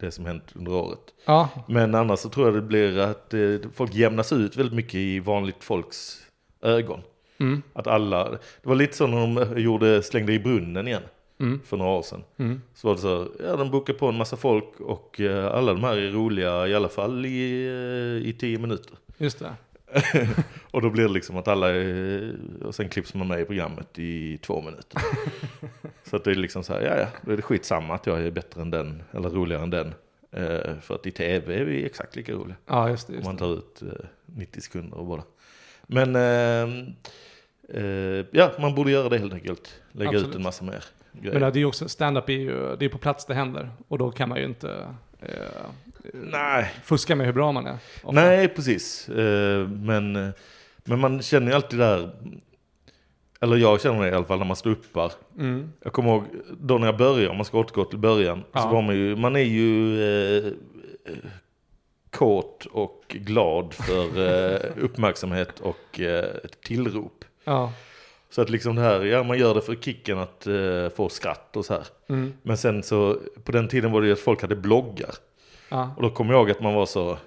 det som hänt under året. Ja, Men annars så tror jag det blir att eh, folk jämnas ut väldigt mycket i vanligt folks ögon. mm, Att alla, det var lite så när de gjorde Slängde i brunnen igen mm, för några år sedan. mm. Så var det så, ja de bokade på en massa folk och eh, alla de här är roliga i alla fall i, eh, i tio minuter. just det. Och då blir det liksom att alla, är, och sen klipps man med i programmet i två minuter. så att det är liksom så här, ja ja, då är det skitsamma att jag är bättre än den, eller roligare än den. Eh, för att i tv är vi exakt lika roliga. Ja, just det. Just man tar ut eh, 90 sekunder och bara. Men eh, eh, ja, man borde göra det helt enkelt. Lägga Absolut. ut en massa mer grejer. Men det är ju också, stand-up är ju det är på plats det händer. Och då kan man ju inte eh, Nej, fuska med hur bra man är. ofta. nej precis. Eh, men, men man känner ju alltid där, eller jag känner det i alla fall när man står uppar. Mm. Jag kommer ihåg då när jag började, om man ska återgå till början, så Ja. var man ju, man är ju eh, eh, kåt och glad för eh, uppmärksamhet och eh, ett tillrop. Ja. Så att liksom det här, ja man gör det för kicken att eh, få skratt och så här. Mm. Men sen så, på den tiden var det ju att folk hade bloggar. Ja. Och då kommer jag ihåg att man var så,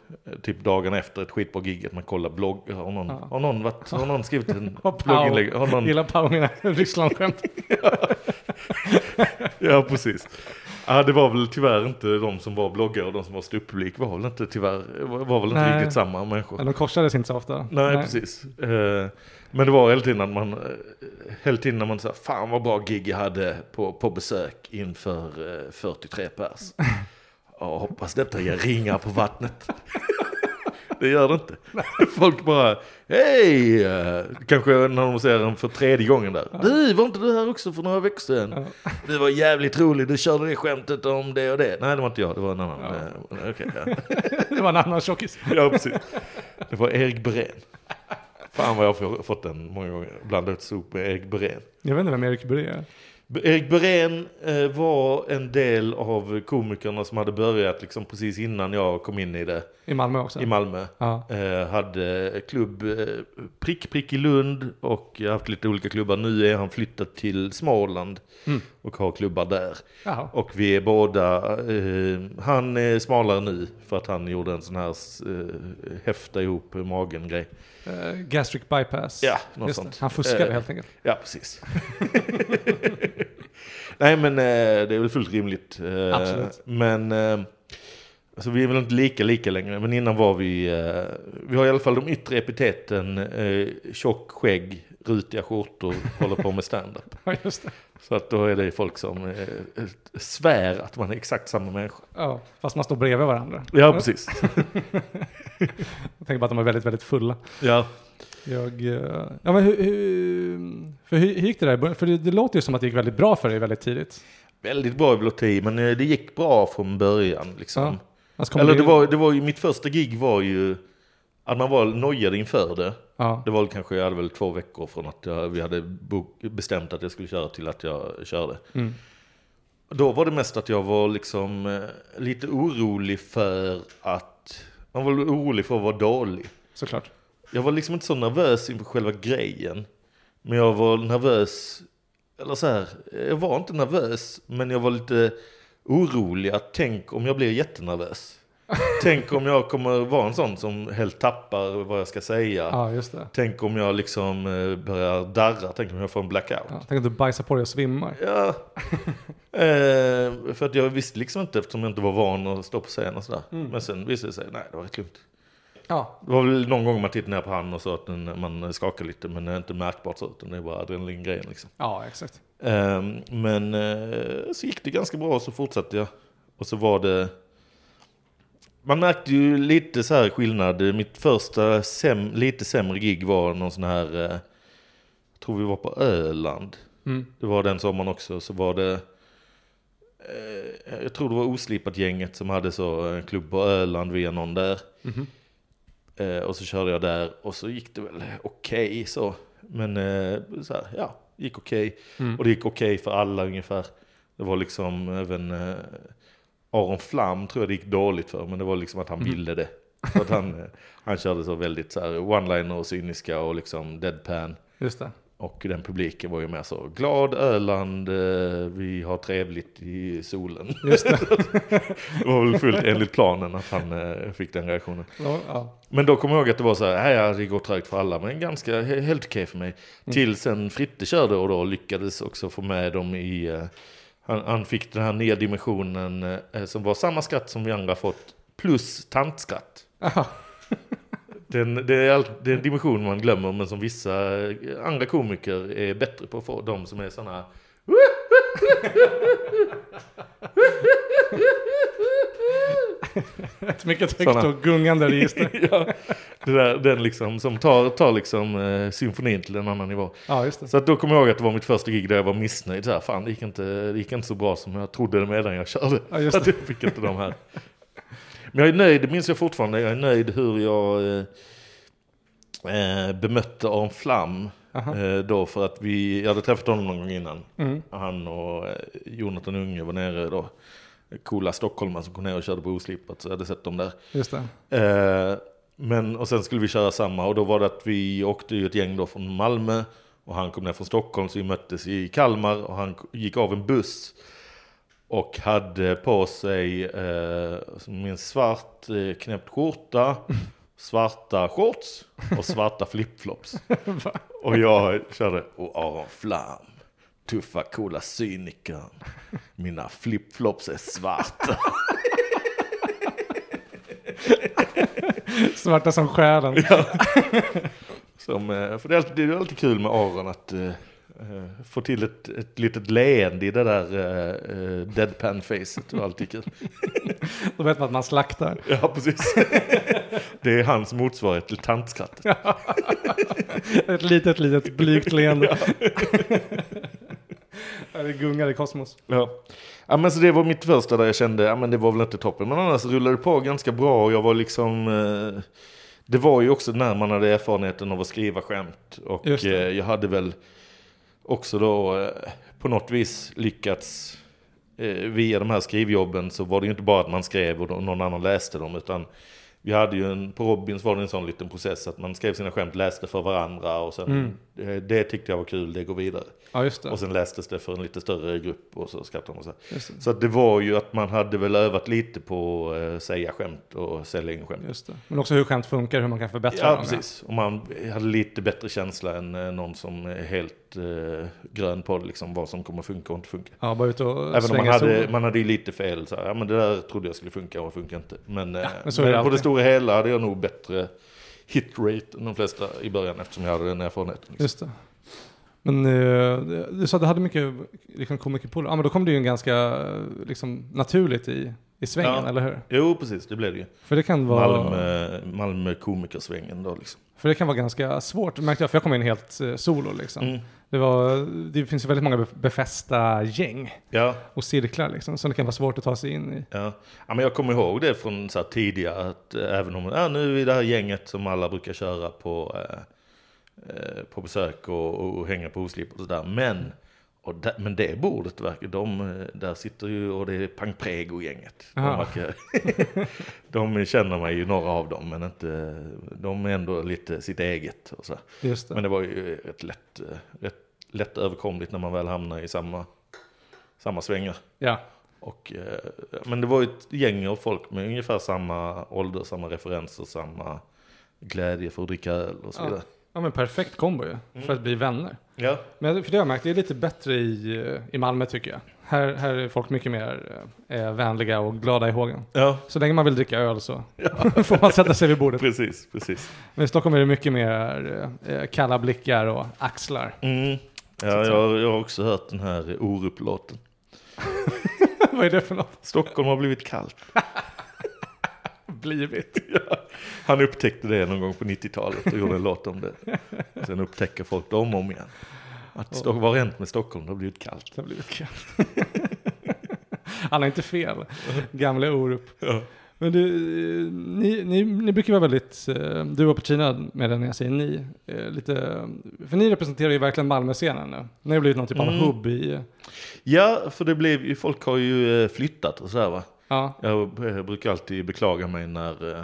typ dagen efter ett skitbra gig, att man kollar bloggar. Har någon, Ja. har någon, varit, har någon skrivit en blogginlägg? Har någon, Gillar Pau mina Ryssland-skämt. ja, precis. Ja, det var väl tyvärr inte de som var bloggare och de som var ståupppublik var väl inte tyvärr, var väl inte Nej. riktigt samma människor. Men de korsades inte så ofta. Nej, precis. Eh, Men det var hela tiden att man, eh, hela tiden när man sa, fan vad bra gig jag hade på, på besök inför eh, 43 pers. Ja, hoppas detta ger ringar på vattnet. Det gör det inte. Folk bara, hej! Kanske när de ser den för tredje gången där. Du, var inte du här också för några veckor sedan? Du var jävligt rolig, du körde det skämtet om det och det. Nej, det var inte jag, det var en annan. Ja. Eh, okej, ja. Det var en annan tjockis. Ja, precis. Det var Erik Berén. Fan vad jag har fått den många gånger. Blandat ihop med Erik Berén. Jag vet inte vem Erik Bure är. Erik Berén eh, var en del av komikerna som hade börjat liksom precis innan jag kom in i det I Malmö också. i Malmö. Ja. Eh, hade klubb eh, prick prick i Lund och haft lite olika klubbar. Nu är han flyttat till Småland Mm. Och har klubbar där. Jaha. Och vi är båda, eh, han är smalare nu för att han gjorde en sån här eh, häfta ihop magen grej. Eh, gastric bypass. Ja, något Just sånt. Det. Han fuskade Eh, helt enkelt. Ja, precis. Nej, men eh, det är väl fullt rimligt. Eh, Absolut. Men eh, alltså, vi är väl inte lika lika längre. Men innan var vi, eh, vi har i alla fall de yttre epiteten eh, tjock skägg, rutiga skjortor, håller på med stand-up. Ja, just det. Så att då är det folk som eh, svär att man är exakt samma människa. Ja, fast man står bredvid varandra. Ja, precis. Jag tänker bara att de är väldigt, väldigt fulla. Ja. Jag, eh, ja men hur, hur, för hur, hur gick det där? För det, det låter ju som att det gick väldigt bra för dig väldigt tidigt. Väldigt bra epilepsi, men eh, det gick bra från början. Liksom. Ja. Eller det- det var, det var ju, mitt första gig var ju att man var nojad inför det. Ja, Det var väl kanske, jag hade väl två veckor från att jag, vi hade bestämt att jag skulle köra till att jag körde. mm. Då var det mest att jag var liksom eh, lite orolig för att, man var orolig för att vara dålig. såklart. Jag var liksom inte så nervös inför själva grejen. Men jag var nervös, eller så här, jag var inte nervös, men jag var lite orolig att tänk om jag blir jättenervös. Tänk om jag kommer vara en sån som helt tappar vad jag ska säga. Ja, just det. Tänk om jag liksom eh, börjar darra, tänk om jag får en blackout. Ja, tänk att du bajsar på dig och svimmar. Ja. eh, för att jag visste liksom inte eftersom jag inte var van att stå på scen och sådär. Mm. Men sen visade det sig, nej det var rätt lugnt. Ja, Det var väl någon gång man tittade ner på han och så att den, man skakar lite men det är inte märkbart så utan det är bara adrenalingrejen liksom. ja exakt. Ehm, men eh, så gick det ganska bra och så fortsatte jag. Och så var det... Man märkte ju lite så här skillnad. Mitt första säm, lite sämre gig var någon sån här... Eh, jag tror vi var på Öland. Mm. Det var den sommaren också. Så var det... Eh, jag tror det var Oslipat-gänget som hade så en klubb på Öland via någon där. Eh, och så körde jag där och så gick det väl okej så. Men eh, så här, ja, gick okej. Mm. Och det gick okej för alla ungefär. Det var liksom även eh, Aron Flam tror jag det gick dåligt för. Men det var liksom att han Mm. ville det. För att han, eh, han körde så väldigt så här one-liner och cyniska och liksom deadpan. Just det. Och den publiken var ju mer så glad Öland, eh, vi har trevligt i solen. Just det. det var väl fullt enligt planen att han eh, fick den reaktionen. Ja, ja. Men då kommer jag ihåg att det var så här, "Nej, ja, det går trögt för alla, men ganska he- helt okej för mig. Till sen Fritte körde och då lyckades också få med dem i, han, han fick den här nya dimensionen eh, som var samma skatt som vi andra fått, plus tantskratt. Aha. Den, det, är all, det är en dimension man glömmer, men som vissa eh, andra komiker är bättre på att få, de som är sådana Ett mycket högt Såna. och gungande register. ja, det där, den liksom som tar, tar liksom eh, symfonin till en annan nivå. Ja, det. Så att då kommer jag ihåg att det var mitt första gig där jag var missnöjd. Så här, fan, det gick, inte, det gick inte så bra som jag trodde medan jag körde. Ja, just Att jag fick inte de här. Men jag är nöjd, det minns jag fortfarande. Jag är nöjd hur jag eh, eh, bemötte Aron Flam. Eh, då för att vi, jag hade träffat honom någon gång innan. Mm. Han och eh, Jonathan Unge var nere då. Coola stockholmare som kom ner och körde på Oslipat. Så jag hade sett dem där. Just det. Eh, men, och sen skulle vi köra samma och då var det att vi åkte ju ett gäng då från Malmö och han kom ner från Stockholm så vi möttes i Kalmar och han gick av en buss och hade på sig eh, en svart eh, knäppt skjorta, svarta shorts och svarta flipflops. och jag körde, och Aron Flam, tuffa coola cynikern, mina flipflops är svarta. Svarta som själen. Som, eh, för det är, alltid, det är alltid kul med Aron att eh, få till ett, ett litet leende i det där eh, deadpan-facet. Det är alltid kul. Då vet man att man slaktar. Ja, precis. det är hans motsvarighet till tantskrattet. Ett litet, litet blygt leende. Ja, Det gungar i kosmos. Ja. ja, men så det var mitt första där jag kände, ja men det var väl inte toppen. Men annars rullade det på ganska bra och jag var liksom... Eh, det var ju också när man hade erfarenheten av att skriva skämt. Och eh, jag hade väl också då eh, på något vis lyckats via de här skrivjobben så var det ju inte bara att man skrev och någon annan läste dem utan vi hade ju en, på Robins var det en sån liten process att man skrev sina skämt, läste för varandra och sen Mm. det, det tyckte jag var kul, det går vidare. Ja, det. Och sen lästes det för en lite större grupp och så skrattade så. Just det. Så att det var ju att man hade väl övat lite på att eh, säga skämt och sälja in skämt. Just det. Men också hur skämt funkar, hur man kan förbättra Ja, dem. precis. Och man hade lite bättre känsla än eh, någon som är helt eh, grön på det, liksom, vad som kommer funka och inte funka. Ja, bara ut och Även om man hade, man hade ju lite fel, så här, ja men det där trodde jag skulle funka och funkar inte. Men, eh, men är det men på alltid. det stora hela hade jag nog bättre hitrate än de flesta i början eftersom jag hade den erfarenheten. Liksom. Just det. Men eh, du sa att du hade mycket liksom, komikerpolare. Ja, men då kom det ju en ganska liksom, naturligt i, i svängen, Ja. eller hur? Jo, precis, det blev det ju. För det kan vara, Malmö, Malmö komikersvängen då liksom. För det kan vara ganska svårt, märkte jag, för jag kom in helt eh, solo liksom. Mm. Det, var, det finns ju väldigt många bef- befästa gäng Ja, och cirklar liksom, som det kan vara svårt att ta sig in i. Ja. ja, men jag kommer ihåg det från så här tidigare, att eh, även om, ja, nu är vi det här gänget som alla brukar köra på, eh, eh, på besök och, och, och hänga på oslip och sådär. Men, och där, men det bordet, verkar, de, eh, där sitter ju, och det är Pang Prego-gänget. De, de känner mig ju några av dem, men inte, de är ändå lite sitt eget. Och så. Det. Men det var ju rätt lätt, eh, rätt lätt överkomligt när man väl hamnar i samma, samma svängar. Ja. Och, eh, men det var ju ett gäng av folk med ungefär samma ålder, samma referenser, samma glädje för att dricka öl och så vidare. Ja men perfekt kombo ju, för att bli vänner. Ja, Men för det har jag märkt, det är lite bättre i, eh, i Malmö tycker jag. Här, här är folk mycket mer eh, vänliga och glada i hågen. ja Så länge man vill dricka öl så får man sätta sig vid bordet. precis, precis. Men i Stockholm är det mycket mer eh, kalla blickar och axlar. Mm. Ja, jag, jag har också hört den här Orup-låten. Vad är det för något? Stockholm har blivit kallt. Blivit. Han upptäckte det någon gång på 90-talet och gjorde en låt om det. Sen upptäcker folk det om och om igen. Att vad har hänt med Stockholm? Det har blivit kallt. Det har blivit kallt. Han har inte fel, gamle Orup. Ja. Men du, ni, ni, ni brukar vara väldigt, eh, du och Petrina med den när jag säger ni, eh, lite, för ni representerar ju verkligen Malmö-scenen nu. Ni har blivit någon typ av Mm. hubb i, Ja, för det blev ju, folk har ju eh, flyttat och sådär va. Ja, Jag eh, brukar alltid beklaga mig när, eh,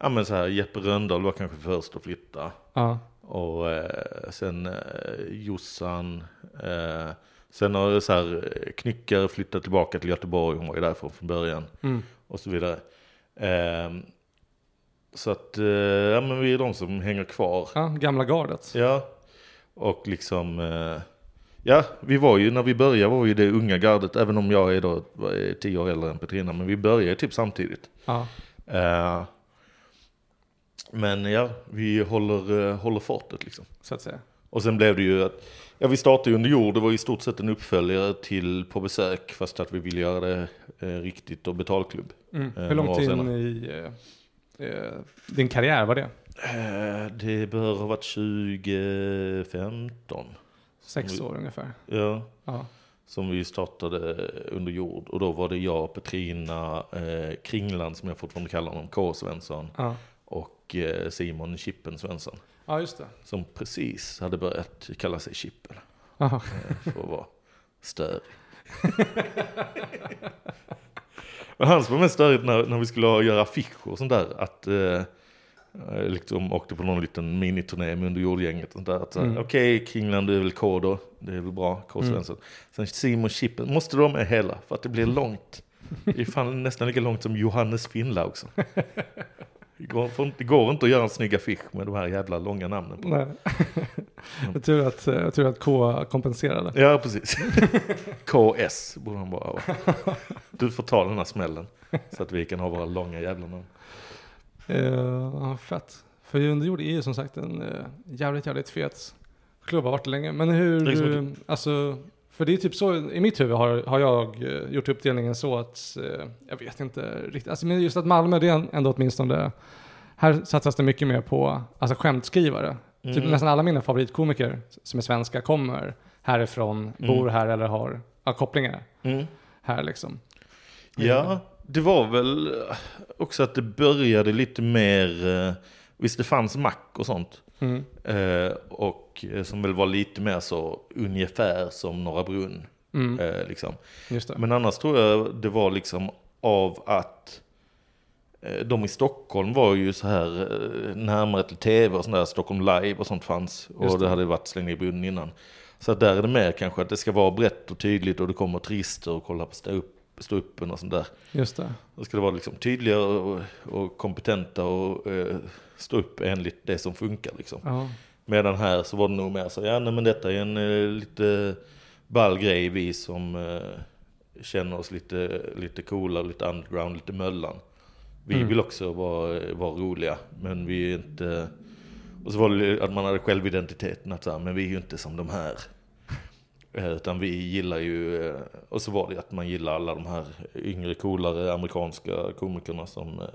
ja men så här, Jeppe Rönndahl var kanske först att flytta. ja, Och eh, sen eh, Jossan. Eh, sen har så här, eh, Knyckare flyttat tillbaka till Göteborg. Hon var ju därifrån från början. mm, Och så vidare. Eh, så att, ja men vi är de som hänger kvar. ja, gamla gardet. Ja. Och liksom, ja vi var ju, när vi började var vi det unga gardet. Även om jag är då tio år äldre än Petrina. Men vi började typ samtidigt. Ja, Eh, men ja, vi håller, eh, håller fortet liksom. så att säga. Och sen blev det ju att, ja vi startade ju under jord, det var i stort sett en uppföljare till På besök, fast att vi ville göra det eh, riktigt och betalklubb. Mm. Eh, Hur in senare. i eh, din karriär var det? Det bör ha varit 2015. Sex år ungefär. Ja, Ja, som vi startade under jord. Och då var det jag, Petrina, eh, Kringland som jag fortfarande kallar honom, K. Svensson ja. och eh, Simon Chippen Svensson. ja just det. Som precis hade börjat kalla sig Chippen. Aha. eh, för att vara störig. Men hans var mest störigt när, när vi skulle göra affischer och sånt där. Att eh, liksom åkte på någon liten miniturné med underjordgänget. här, Mm. Okej, Kringland du är väl K då. Det är väl bra, K Mm. Svensson. Sen Simon Chippen, måste de med hela? För att det blir långt. Det är fan nästan lika långt som Johannes Finnla också. Det går, det går inte att göra en snygg affisch med de här jävla långa namnen på. Nej. jag, tror att, eh, jag tror att K kompenserade. Ja, precis. KS borde han bara vara. Du får ta den här smällen. Så att vi kan ha våra långa jävla namn. Ja, fett. För underjord är ju som sagt en uh, jävligt, jävligt fet klubb, har varit länge. Men hur, eh, alltså, för det är typ så, i mitt huvud har, har jag eh, gjort uppdelningen så att, jag vet inte riktigt, alltså, men just att Malmö, det är ändå åtminstone, här satsas det mycket mer på alltså, skämtskrivare. Typ Mm. nästan alla mina favoritkomiker som är svenska kommer härifrån, Mm. bor här eller har kopplingar Mm. här liksom. Ja, det var väl också att det började lite mer, eh, visst det fanns mack och sånt. Mm. Eh, och eh, som väl var lite mer så ungefär som Norra Brunn. Mm. Eh, liksom. Det. Men annars tror jag det var liksom av att eh, de i Stockholm var ju så här eh, närmare till tv och sånt där, Stockholm live och sånt fanns. Just Och det det. hade varit släng i brunnen innan. Så där är det mer kanske att det ska vara brett och tydligt och det kommer turister och kollar på stå upp, stå uppen och sånt där. Just det. Då ska det vara liksom tydliga och, och kompetenta och eh, stå upp enligt det som funkar liksom. Ja. Medan här så var det nog mer så, ja nej, men detta är en eh, lite ball grej, vi som eh, känner oss lite, lite coola, lite underground, lite möllan. Vi Mm. vill också vara, vara roliga, men vi är inte... Och så var det att man hade självidentiteten, att så här, men vi är ju inte som de här. Eh, Utan vi gillar ju, eh, och så var det att man gillar alla de här yngre, coolare amerikanska komikerna som eh,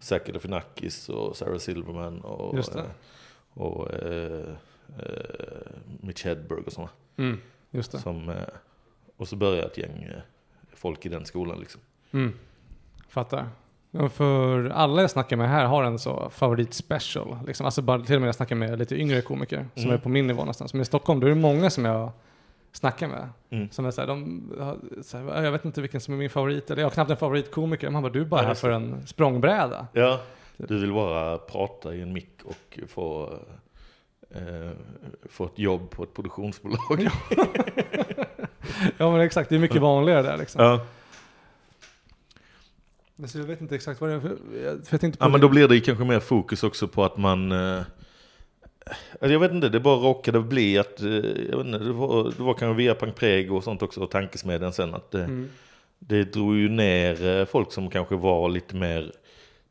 Zac Galifianakis och Sarah Silverman och, eh, och eh, eh, Mitch Hedberg och sådana. Mm. Just det. Som, och så började ett gäng folk i den skolan liksom. Mm. Fattar. För alla jag snackar med här har en så favorit special. Liksom. Alltså bara, till och med jag snackar med lite yngre komiker som Mm. är på min nivå någonstans. Men i Stockholm då är det många som jag snackar med. Mm. Som är så här, de, så här, jag vet inte vilken som är min favorit. Eller jag har knappt en favoritkomiker. Man bara, du är bara Ja, här för en språngbräda. Ja, du vill bara prata i en mick och få, eh, få ett jobb på ett produktionsbolag. Ja men exakt, det är mycket vanligare där liksom. Ja, Så jag vet inte exakt vad det är, för, för jag tänkte på Ja men det- då blir det kanske mer fokus också på att man... Eh, jag vet inte, det bara råkade bli att... Eh, jag vet inte, det var, det var kanske via Pank Prego och sånt också, och tankesmedjan sen att det, Mm. det drog ju ner eh, folk som kanske var lite mer...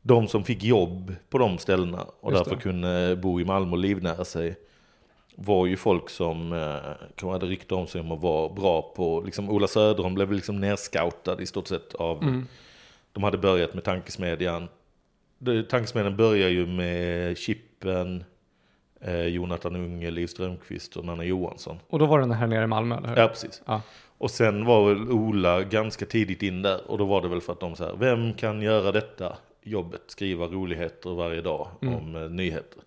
De som fick jobb på de ställena och Just därför det. kunde bo i Malmö och livnära sig. Var ju folk som eh, kanske hade rykte om sig om att vara bra på... Liksom Ola Söderholm blev liksom nerscoutad i stort sett av... Mm. De hade börjat med tankesmedjan. Tankesmedjan börjar ju med Chippen, eh, Jonathan Unge, Liv Strömqvist och Nanna Johansson. Och då var den här nere i Malmö, eller hur? Ja, precis. Ja. Och sen var väl Ola ganska tidigt in där. Och då var det väl för att de så här, vem kan göra detta jobbet? Skriva roligheter varje dag Mm. om eh, nyheter.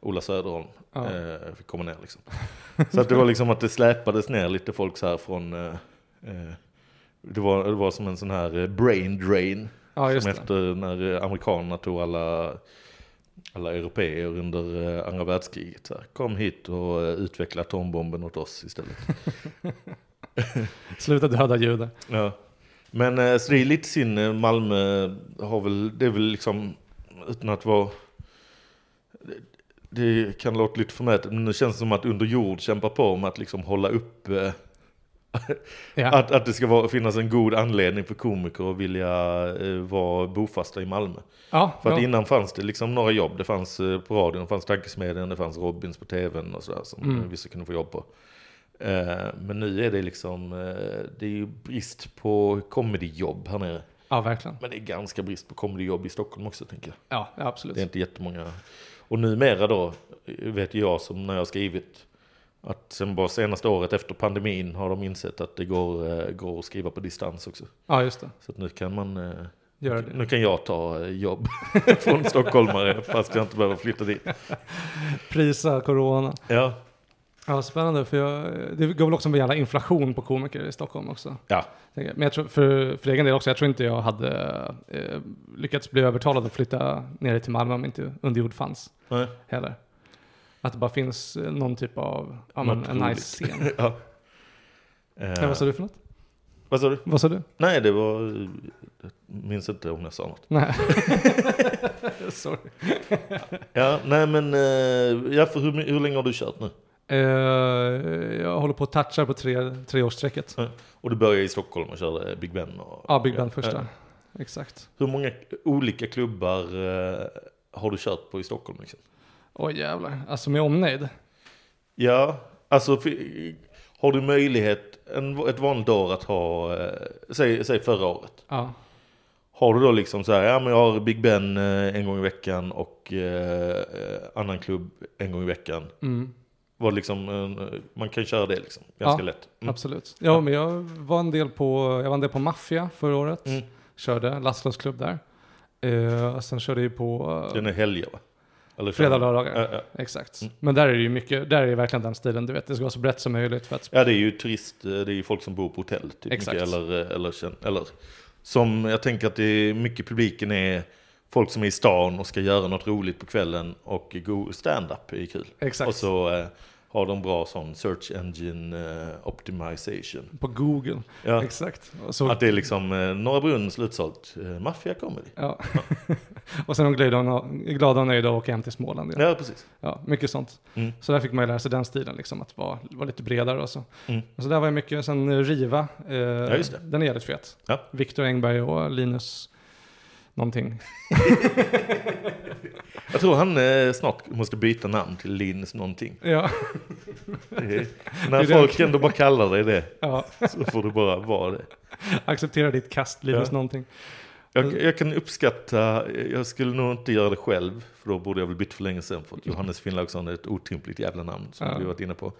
Ola Söderholm Ja. eh, fick komma ner liksom. Så att det var liksom att det släpades ner lite folk så här från... Eh, eh, det, var, det var som en sån här eh, brain drain. Ja, just Som efter när amerikanerna tog alla, alla europeer under eh, andra världskriget. Så här, Kom hit och eh, utveckla atombomben åt oss istället. Sluta döda judar. Ja. Men eh, så det är lite sin Malmö har väl, det är väl liksom, utan att vara, det, det kan låta lite förmätet, men det känns som att under jord kämpar på med att liksom hålla upp Ja. att, att det ska vara, finnas en god anledning för komiker att vilja eh, vara bofasta i Malmö. ja, För att ja. innan fanns det liksom några jobb. Det fanns eh, på radion, det fanns Tankesmedjan, det fanns Robins på tvn och sådär som Mm. eh, vissa kunde få jobb på. Eh, Men nu är det liksom, eh, det är ju brist på comedyjobb här nere. ja, verkligen. Men det är ganska brist på comedyjobb i Stockholm också tänker jag. Ja, absolut. Det är inte jättemånga. Och numera då, vet jag som när jag har skrivit, att sen bara senaste året efter pandemin har de insett att det går, eh, går att skriva på distans också. Ja, just det. Så nu kan man eh, Gör det. nu kan jag ta eh, jobb från stockholmare fast jag inte behöver flytta dit. Prisa corona. Ja, Ja, spännande. För jag, det går väl också en jävla inflation på komiker i Stockholm också. ja. Men jag tror, för, för egen del också, jag tror inte jag hade eh, lyckats bli övertalad att flytta ner till Malmö om inte underjord fanns nej, heller. Att det bara finns eh, någon typ av, ja men en nice scen. ja. Eh, vad sa du för något? vad sa du? Vad sa du? Nej, det var, jag minns inte om jag sa något. Nej. Sorry. Ja, nej men, eh, ja, för hur, hur länge har du kört nu? Eh, jag håller på att toucha på tre, treårsstrecket. Och du började i Stockholm och körde Big Ben? Och, Ja, Big Band Ja. första. Exakt. Hur många olika klubbar eh, har du kört på i Stockholm? Liksom? Oj jävlar. Alltså med omnejd. Ja, alltså för- har du möjlighet en, ett vanligt år att ha, eh, säg, säg förra året. Ja. Har du då liksom så här, ja men jag har Big Ben eh, en gång i veckan och eh, eh, annan klubb en gång i veckan. Mm. Var liksom, eh, man kan köra det liksom, ganska Ja, lätt. Mm. Absolut. Ja, men jag var en del på, jag var en del på Mafia förra året. Mm. Körde Laszlos klubb där. Eh, sen körde jag på Den är helger va? Eller fredag, lördagar. Ja, ja. Exakt. Mm. Men där är det ju mycket, där är det verkligen den stilen, du vet, det ska vara så brett som möjligt för att ja, det är ju turist, eh, det är ju folk som bor på hotell. Typ Exakt. Mycket, eller, eh, eller, eller som jag tänker att det är mycket publiken är folk som är i stan och ska göra något roligt på kvällen och go stand-up är kul. Exakt. Och så eh, har de bra sån search engine eh, optimization. På Google. Ja. Exakt. Så, Att det är liksom eh, Norra Brunn slutsålt, eh, maffia comedy. ja. och sen är de glada och, glada och nöjda och åka hem till Småland. Ja. Ja, precis. Ja, mycket sånt. Mm. Så där fick man ju lära sig den stilen, liksom, att vara, vara lite bredare och så. Mm. Och så där var jag mycket, sen Riva, eh, just det. den är jävligt fet. Ja. Viktor Engberg och Linus någonting. Jag tror han eh, snart måste byta namn till Linus någonting. Ja, är, när är folk det. ändå bara kallar dig det ja. så får du bara vara det. acceptera ditt kast, Linus Ja. någonting. Jag, jag kan uppskatta, jag skulle nog inte göra det själv, för då borde jag väl bytt för länge sedan, för att Johannes Finnlaugsson är ett otympligt jävla namn, som Ja. vi varit inne på.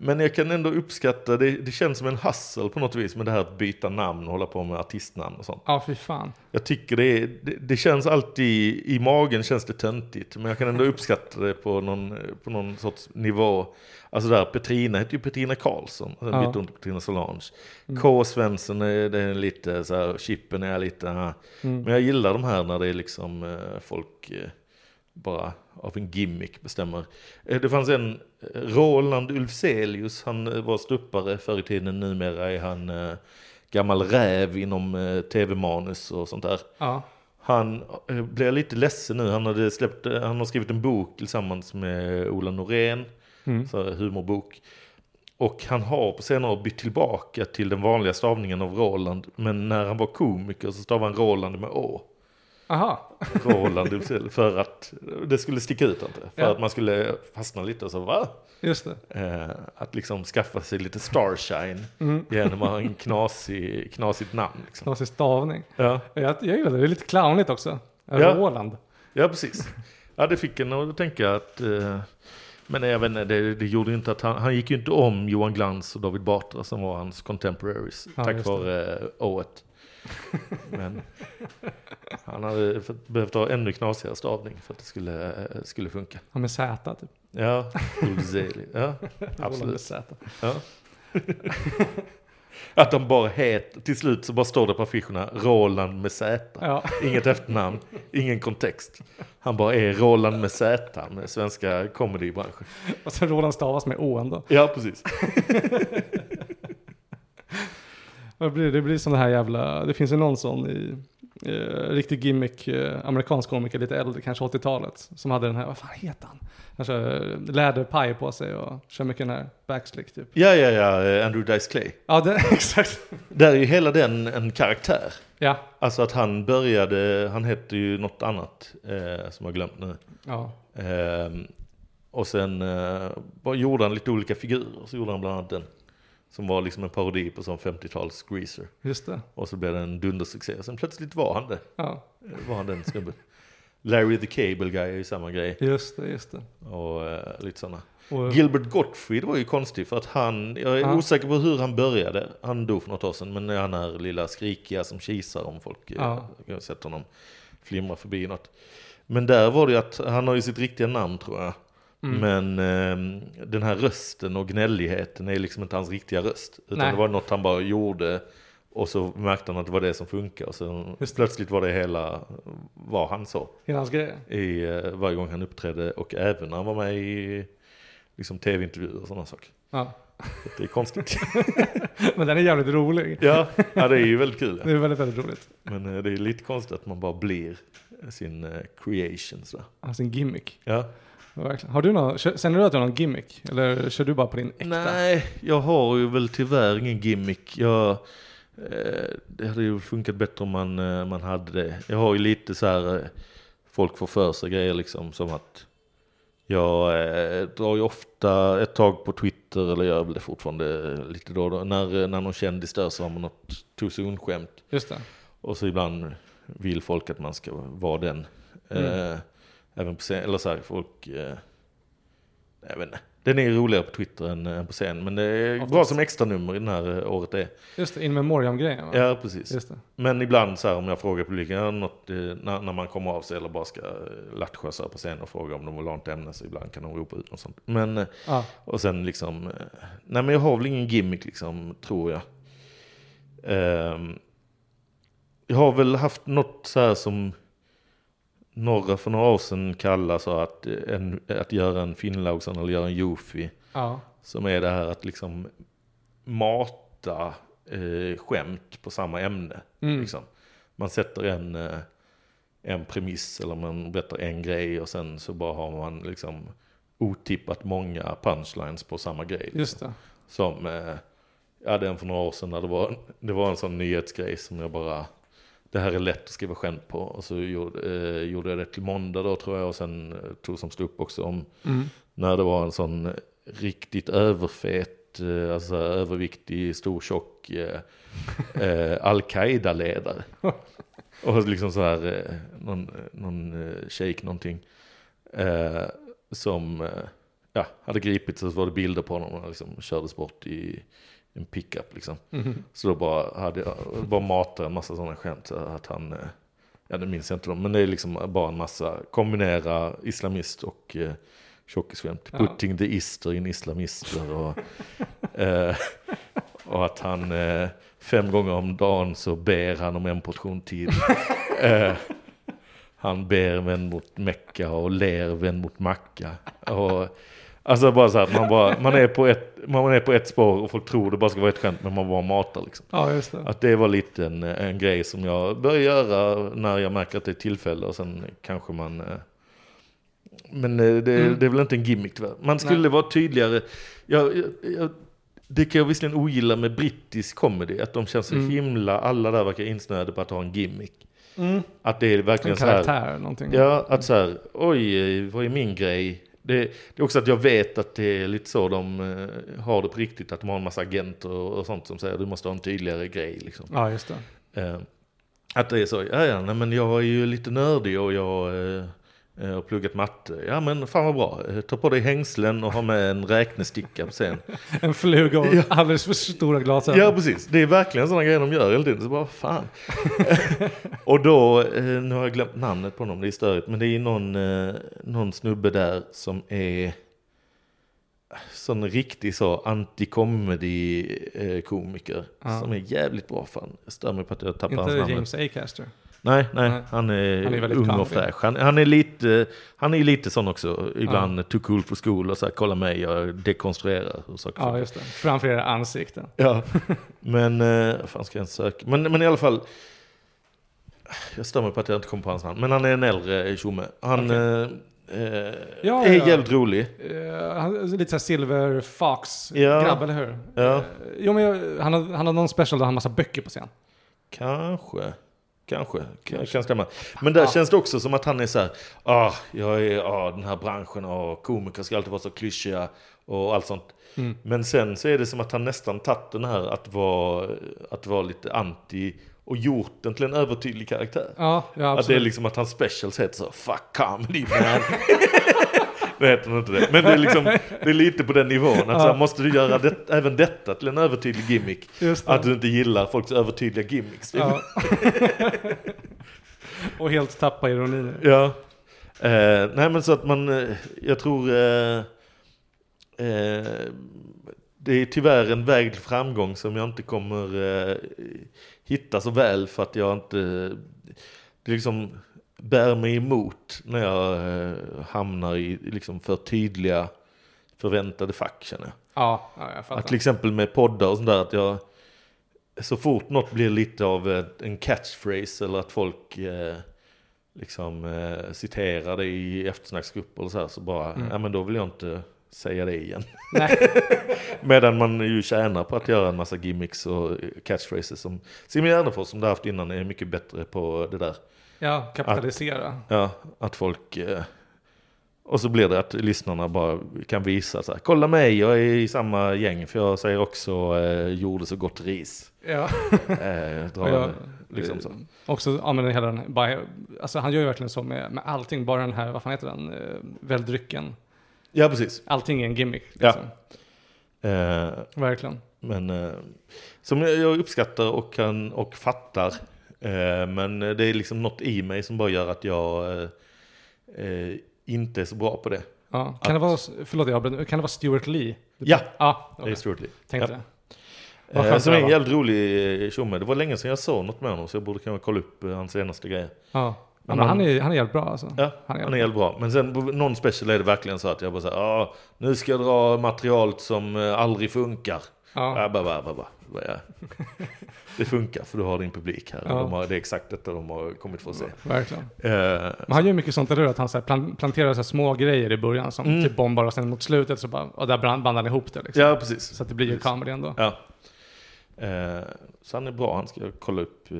Men jag kan ändå uppskatta, det, det känns som en hassel på något vis med det här att byta namn och hålla på med artistnamn och sånt. Ja, fy fan. Jag tycker det, är, det, det känns alltid, i magen känns det töntigt, men jag kan ändå uppskatta det på någon, på någon sorts nivå. Alltså där, Petrina heter ju Petrina Karlsson, sen Ja. bytte hon till Petrina Solange. Mm. K. Svensson, är, det är lite så här, Chippen är lite, ah. Mm. men jag gillar de här när det är liksom eh, folk eh, bara av en gimmick bestämmer. Eh, Det fanns en, eh, Roland Ulfzelius, han eh, var stuppare förr i tiden, numera är han eh, gammal räv inom eh, tv-manus och sånt där. Ja. Han eh, blev lite ledsen nu, han, hade släppt, han har skrivit en bok tillsammans med Ola Norén, Mm. så humorbok. Och han har på senare år bytt tillbaka till den vanliga stavningen av Roland, men när han var komiker så stavade han Roland med Å. Aha. Roland istället, för att det skulle sticka ut inte. För Ja. att man skulle fastna lite och så, va? Just det. Eh, att liksom skaffa sig lite starshine Mm. genom att ha en knasig, knasigt namn. Liksom. Knasig stavning. Ja. Jag, jag gillar det, det är lite clownigt också. Ja. Roland. ja, precis. Ja, det fick en att tänka att... Eh, men inte, det, det gjorde inte att han, han gick ju inte om Johan Glans och David Batra som var hans contemporaries. Ja, tack vare eh, ået. Men han hade behövt ha ännu knasigare stavning för att det skulle, eh, skulle funka. Han med Z typ. Ja, Ulzeli. Ja, absolut. Ja. Att de bara heter, till slut så bara står det på affischerna Roland med Z. Ja. Inget efternamn, ingen kontext. Han bara är Roland med Z med svenska comedybranschen. Och sen Roland stavas med Å ändå. Ja, precis. Det blir, det blir det här jävla, det finns ju någon sån i eh, riktig gimmick, eh, amerikansk komiker, lite äldre, kanske 80-talet, som hade den här, vad fan heter han? Han kör eh, läderpaj på sig och kör mycket den här backslick typ. Ja, ja, ja, eh, Andrew Dice Clay. Ja, det, exakt. Där är ju hela den en karaktär. Ja, Alltså att han började, han hette ju något annat eh, som jag glömt nu. ja, Ehm, och sen gjorde han lite olika figurer. Så gjorde han bland annat den. Som var liksom en parodi på sån 50-tals greaser. just det. Och så blev det en dundersuccé. Och sen plötsligt var han det. Ja, Var han den snubben. Larry the Cable Guy är ju samma grej. just det, just det. Och eh, lite sådana. Och, Gilbert Gottfried var ju konstig för att han, jag är Ja. osäker på hur han började. Han dog för något år sedan. Men han är lilla skrikiga som kisar om folk Ja. ja. eh, sett honom flimra förbi något. Men där var det ju att han har ju sitt riktiga namn tror jag. Mm. Men ehm, den här rösten och gnälligheten är liksom inte hans riktiga röst. Utan Nej. det var något han bara gjorde. Och så märkte han att det var det som funkar. Och så plötsligt var det hela vad han sa. hela hans grej. I, eh, varje gång han uppträdde. Och även när han var med i liksom, tv-intervjuer och sådana saker. Ja. Så det är konstigt. Men den är jävligt rolig. ja, ja, det är ju väldigt kul. Det är väldigt, väldigt roligt. Men eh, det är lite konstigt att man bara blir sin eh, creation. Så. Har sin gimmick. Ja. Verkligen. Har du någon, känner du att du har någon gimmick? Eller kör du bara på din äkta? Nej, jag har ju väl tyvärr ingen gimmick. Jag, eh, det hade ju funkat bättre om man, eh, man hade det. Jag har ju lite så här, eh, folk får för sig grejer liksom som att jag eh, drar ju ofta ett tag på Twitter, eller gör väl det fortfarande lite då då. När, när någon kändis dör så har man något too soon-skämt. Just det. Och så ibland vill folk att man ska vara den. Mm. Eh, även på scen, eller så här, folk... Eh, jag vet inte. Den är roligare på Twitter än, än på scen. Men det är Oftast. bra som extra nummer i den här eh, året är. Just det, in memoriam-grejen va? Ja, precis. Det. Men ibland så här om jag frågar publiken, något, eh, när, när man kommer av sig eller bara ska eh, lattja så här på scen och fråga om de vill ha ett ämne så ibland kan de ropa ut något sånt. Men, eh, Ja. och sen liksom, eh, nej men jag har väl ingen gimmick liksom, tror jag. Ehm, jag har väl haft något så här som några för några år sedan kallar så att, eh, en, att göra en Finnlaugsson eller göra en Jofi. Ja. Som är det här att liksom mata eh, skämt på samma ämne. Mm. Liksom. Man sätter en, eh, en premiss eller man berättar en grej och sen så bara har man liksom otippat många punchlines på samma grej. Liksom. Som, eh, jag hade en för några år sedan när det var, det var en sån nyhetsgrej som jag bara, det här är lätt att skriva skämt på. Och så gjorde, eh, gjorde jag det till måndag då tror jag och sen eh, tog som stod upp också om Mm. när det var en sån riktigt överfet, eh, alltså överviktig, stor, tjock eh, eh, Al-Qaida-ledare. Och liksom så här, eh, någon, någon shejk någonting. Som ja, hade gripits och så var det bilder på honom och liksom kördes bort i en pickup liksom. Mhm. Så då bara hade jag, bara matade en massa sådana skämt att han, eh, ja det minns jag inte dem, men det är liksom bara en massa, kombinera islamist och eh, tjockisskämt. Ja. Putting the ister in islamister och, eh, och att han eh, fem gånger om dagen så ber han om en portion tid. eh, han ber vän mot Mecka och ler vän mot Macka. Och, Alltså bara så här, man, bara, man, är på ett, man är på ett spår och folk tror det bara ska vara ett skämt men man bara matar liksom. Ja, just det. Att det var lite en, en grej som jag börjar göra när jag märker att det är tillfälle och sen kanske man... eh, Men eh, det, Mm. det är väl inte en gimmick tyvärr. Man skulle vara tydligare. Jag, jag, jag, det kan jag visserligen ogilla med brittisk comedy, att de känns så Mm. himla, alla där verkar insnöade på att ha en gimmick. Mm. Att det är En verkligen så här, karaktär, någonting. ja att så här, oj, vad är min grej? Det, det är också att jag vet att det är lite så de eh, har det på riktigt, att de har en massa agenter och, och sånt som säger du måste ha en tydligare grej liksom. Ja, just det. Eh, att det är så, ja ja, nej, men jag är ju lite nördig och jag eh, eh, har pluggat matte. Ja men fan vad bra, Eh, ta på dig hängslen och ha med en räknesticka på scen. En fluga och Ja. alldeles för stora glasögon. Ja precis, det är verkligen sådana grejer de gör hela tiden. Så bara fan. och då, eh, nu har jag glömt namnet på honom, det är störigt. Men det är någon, någon snubbe där som är sån riktig så anti-comedy-komiker. Ja. Som är jävligt bra fan. Jag stör mig på att jag tappar hans Inte namn. James Acaster. Nej, nej, Nej. han är, Han är ung och fräsch. Han, han är lite, han är lite sån också. Ibland too cool for school och så här, kolla mig, jag dekonstruerar. Och saker Ja, just det. Framför era ansikten. Ja, men, eh, vad fan ska jag inte söka? Men, men i alla fall, jag mig på att jag inte kommer på hans namn. Men han är en äldre tjomme. Han eh, eh, Ja, är ja. jävligt rolig. Uh, lite såhär Silver Fox Ja. eller hur? Ja. Jo, men jag, han, har, han har någon special där han har massa böcker på scen. Kanske. Kanske, kan, kan stämma. Men där Ja. känns det också som att han är så här, ah, jag är, ah, den här branschen och komiker ska alltid vara så klyschiga och allt sånt. Mm. Men sen så är det som att han nästan tagit den här att vara, att vara lite anti och gjort den till en övertydlig karaktär. Ja, ja Att det är liksom att hans specials heter så, fuck comedy man. det heter nog inte det. Men det är, liksom, det är lite på den nivån. Att så här, Ja. måste du göra det, även detta till en övertydlig gimmick? Att du inte gillar folks övertydliga gimmicks. Ja. och helt tappa ironin. Ja. Eh, nej men så att man, eh, jag tror eh, eh, det är tyvärr en väg till framgång som jag inte kommer eh, hitta så väl för att jag inte, det liksom bär mig emot när jag eh, hamnar i liksom för tydliga förväntade fack känner jag. Ja, ja jag fattar. Att till exempel med poddar och sånt där att jag så fort något blir lite av eh, en catchphrase eller att folk eh, liksom eh, citerar det i eftersnacksgrupper och så här så bara, Mm. ja men då vill jag inte säga det igen. Medan man ju tjänar på att göra en massa gimmicks och catchphrases som Simon Gärdenfors som du haft innan är mycket bättre på det där. Ja, kapitalisera. Ja, att folk... Eh, och så blir det att lyssnarna bara kan visa så här, kolla mig, jag är i samma gäng för jag säger också eh, gjorde så gott ris. Ja. Eh, drar jag, liksom så. eh, Också använder hela den, bara, alltså han gör ju verkligen så med, med allting, bara den här, vad fan heter den, eh, väldrycken. Ja, precis. Allting är en gimmick. Ja. Liksom. Eh, Verkligen. men eh, som jag, jag uppskattar och kan och fattar. Eh, men det är liksom något i mig som bara gör att jag eh, eh, inte är så bra på det. Ja. Kan det vara, förlåt jag kan det vara Stuart Lee? Ja, Ja, det okay. är Stuart Lee. tänkte Ja. det. Eh, som det är en jävligt rolig eh, tjomme. Det var länge sedan jag såg något med honom så jag borde kunna kolla upp hans senaste grejer. Ja. Men men han- han är, han är jävligt bra alltså. Ja, Han är han är helt bra. Men sen på någon special är det verkligen så att jag bara säger ah, nu ska jag dra material som aldrig funkar. Ja. Bara, bara, bara. Ja. Det funkar för du har din publik här. Ja. De har, det är exakt detta de har kommit för att se. Verkligen. Eh, Men han gör mycket sånt, eller? Att han så här plan- planterar så här små grejer i början som Mm. typ bombar och sen mot slutet så bara, och där bandar han ihop det liksom. ja, precis. Så att det blir ju comedy ändå. Ja. Eh, så han är bra. Han ska kolla upp eh,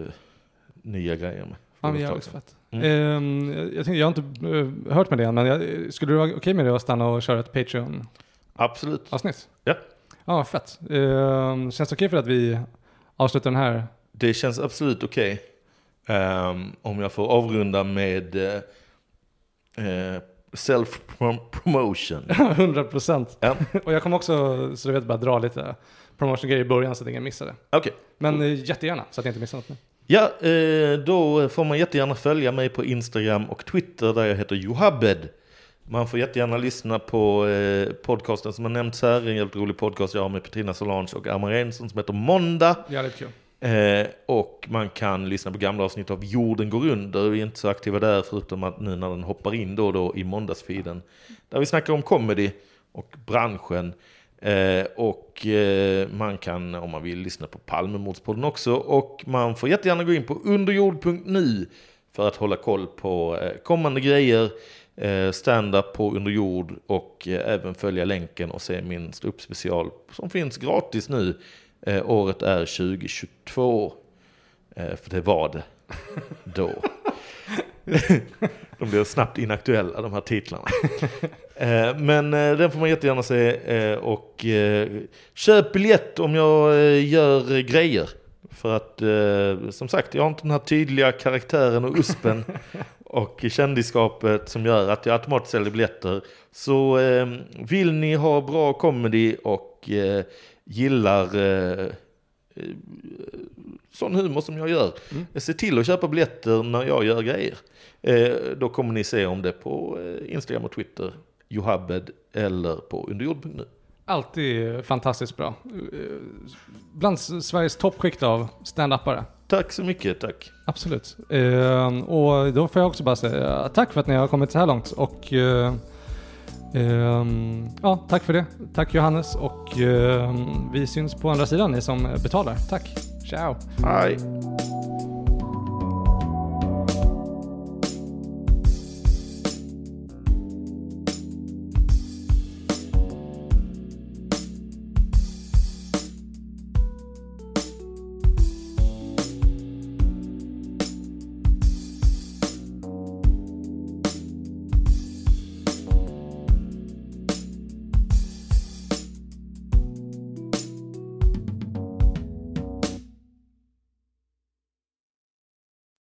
nya grejer med. Ja, men jävligt fett. Mm. Ehm, jag, tänkte, jag har inte hört med det än, men jag, skulle du vara okej med det att stanna och köra ett Patreon-avsnitt? Absolut. Ja. Ja, fett. Ehm, känns det okej för att vi avslutar den här? Det känns absolut okej. Ehm, om jag får avrunda med eh, self-promotion. 100 procent. Ja. Och jag kommer också, så du vet, bara dra lite promotion-grejer i början så att ingen missar det. Okej. Men eh, jättegärna, så att jag inte missar något nu. Ja, då får man jättegärna följa mig på Instagram och Twitter där jag heter Johabed. Man får jättegärna lyssna på eh, podcasten som har nämnts här, en jävligt rolig podcast jag har med Petrina Solange och Armand Reinsson som heter Måndag. Jävligt kul. Eh, och man kan lyssna på gamla avsnitt av Jorden går under. Vi är inte så aktiva där förutom att nu när den hoppar in då och då i måndagsfeeden. Där vi snackar om comedy och branschen. Eh, och eh, man kan, om man vill, lyssna på Palmemordspodden också. Och man får jättegärna gå in på underjord.nu för att hålla koll på eh, kommande grejer, stand-up på underjord och eh, även följa länken och se min special som finns gratis nu. Eh, året är 2022, eh, för det var det då. de blir snabbt inaktuella de här titlarna. Eh, men eh, den får man jättegärna se eh, och köp biljett om jag gör grejer. För att som sagt, jag har inte den här tydliga karaktären och uspen och kändisskapet som gör att jag automatiskt säljer biljetter. Så vill ni ha bra comedy och gillar sån humor som jag gör. Mm. Se till att köpa biljetter när jag gör grejer. Eh, då kommer ni se om det på eh, Instagram och Twitter, Johabed eller på underjord.nu. Alltid fantastiskt bra. Eh, bland Sveriges toppskikt av stand-upare. Tack så mycket, tack. Absolut. Eh, och då får jag också bara säga tack för att ni har kommit så här långt. Och eh, eh, ja, tack för det. Tack Johannes och vi syns på andra sidan, ni som betalar. Tack. Ciao. Hej.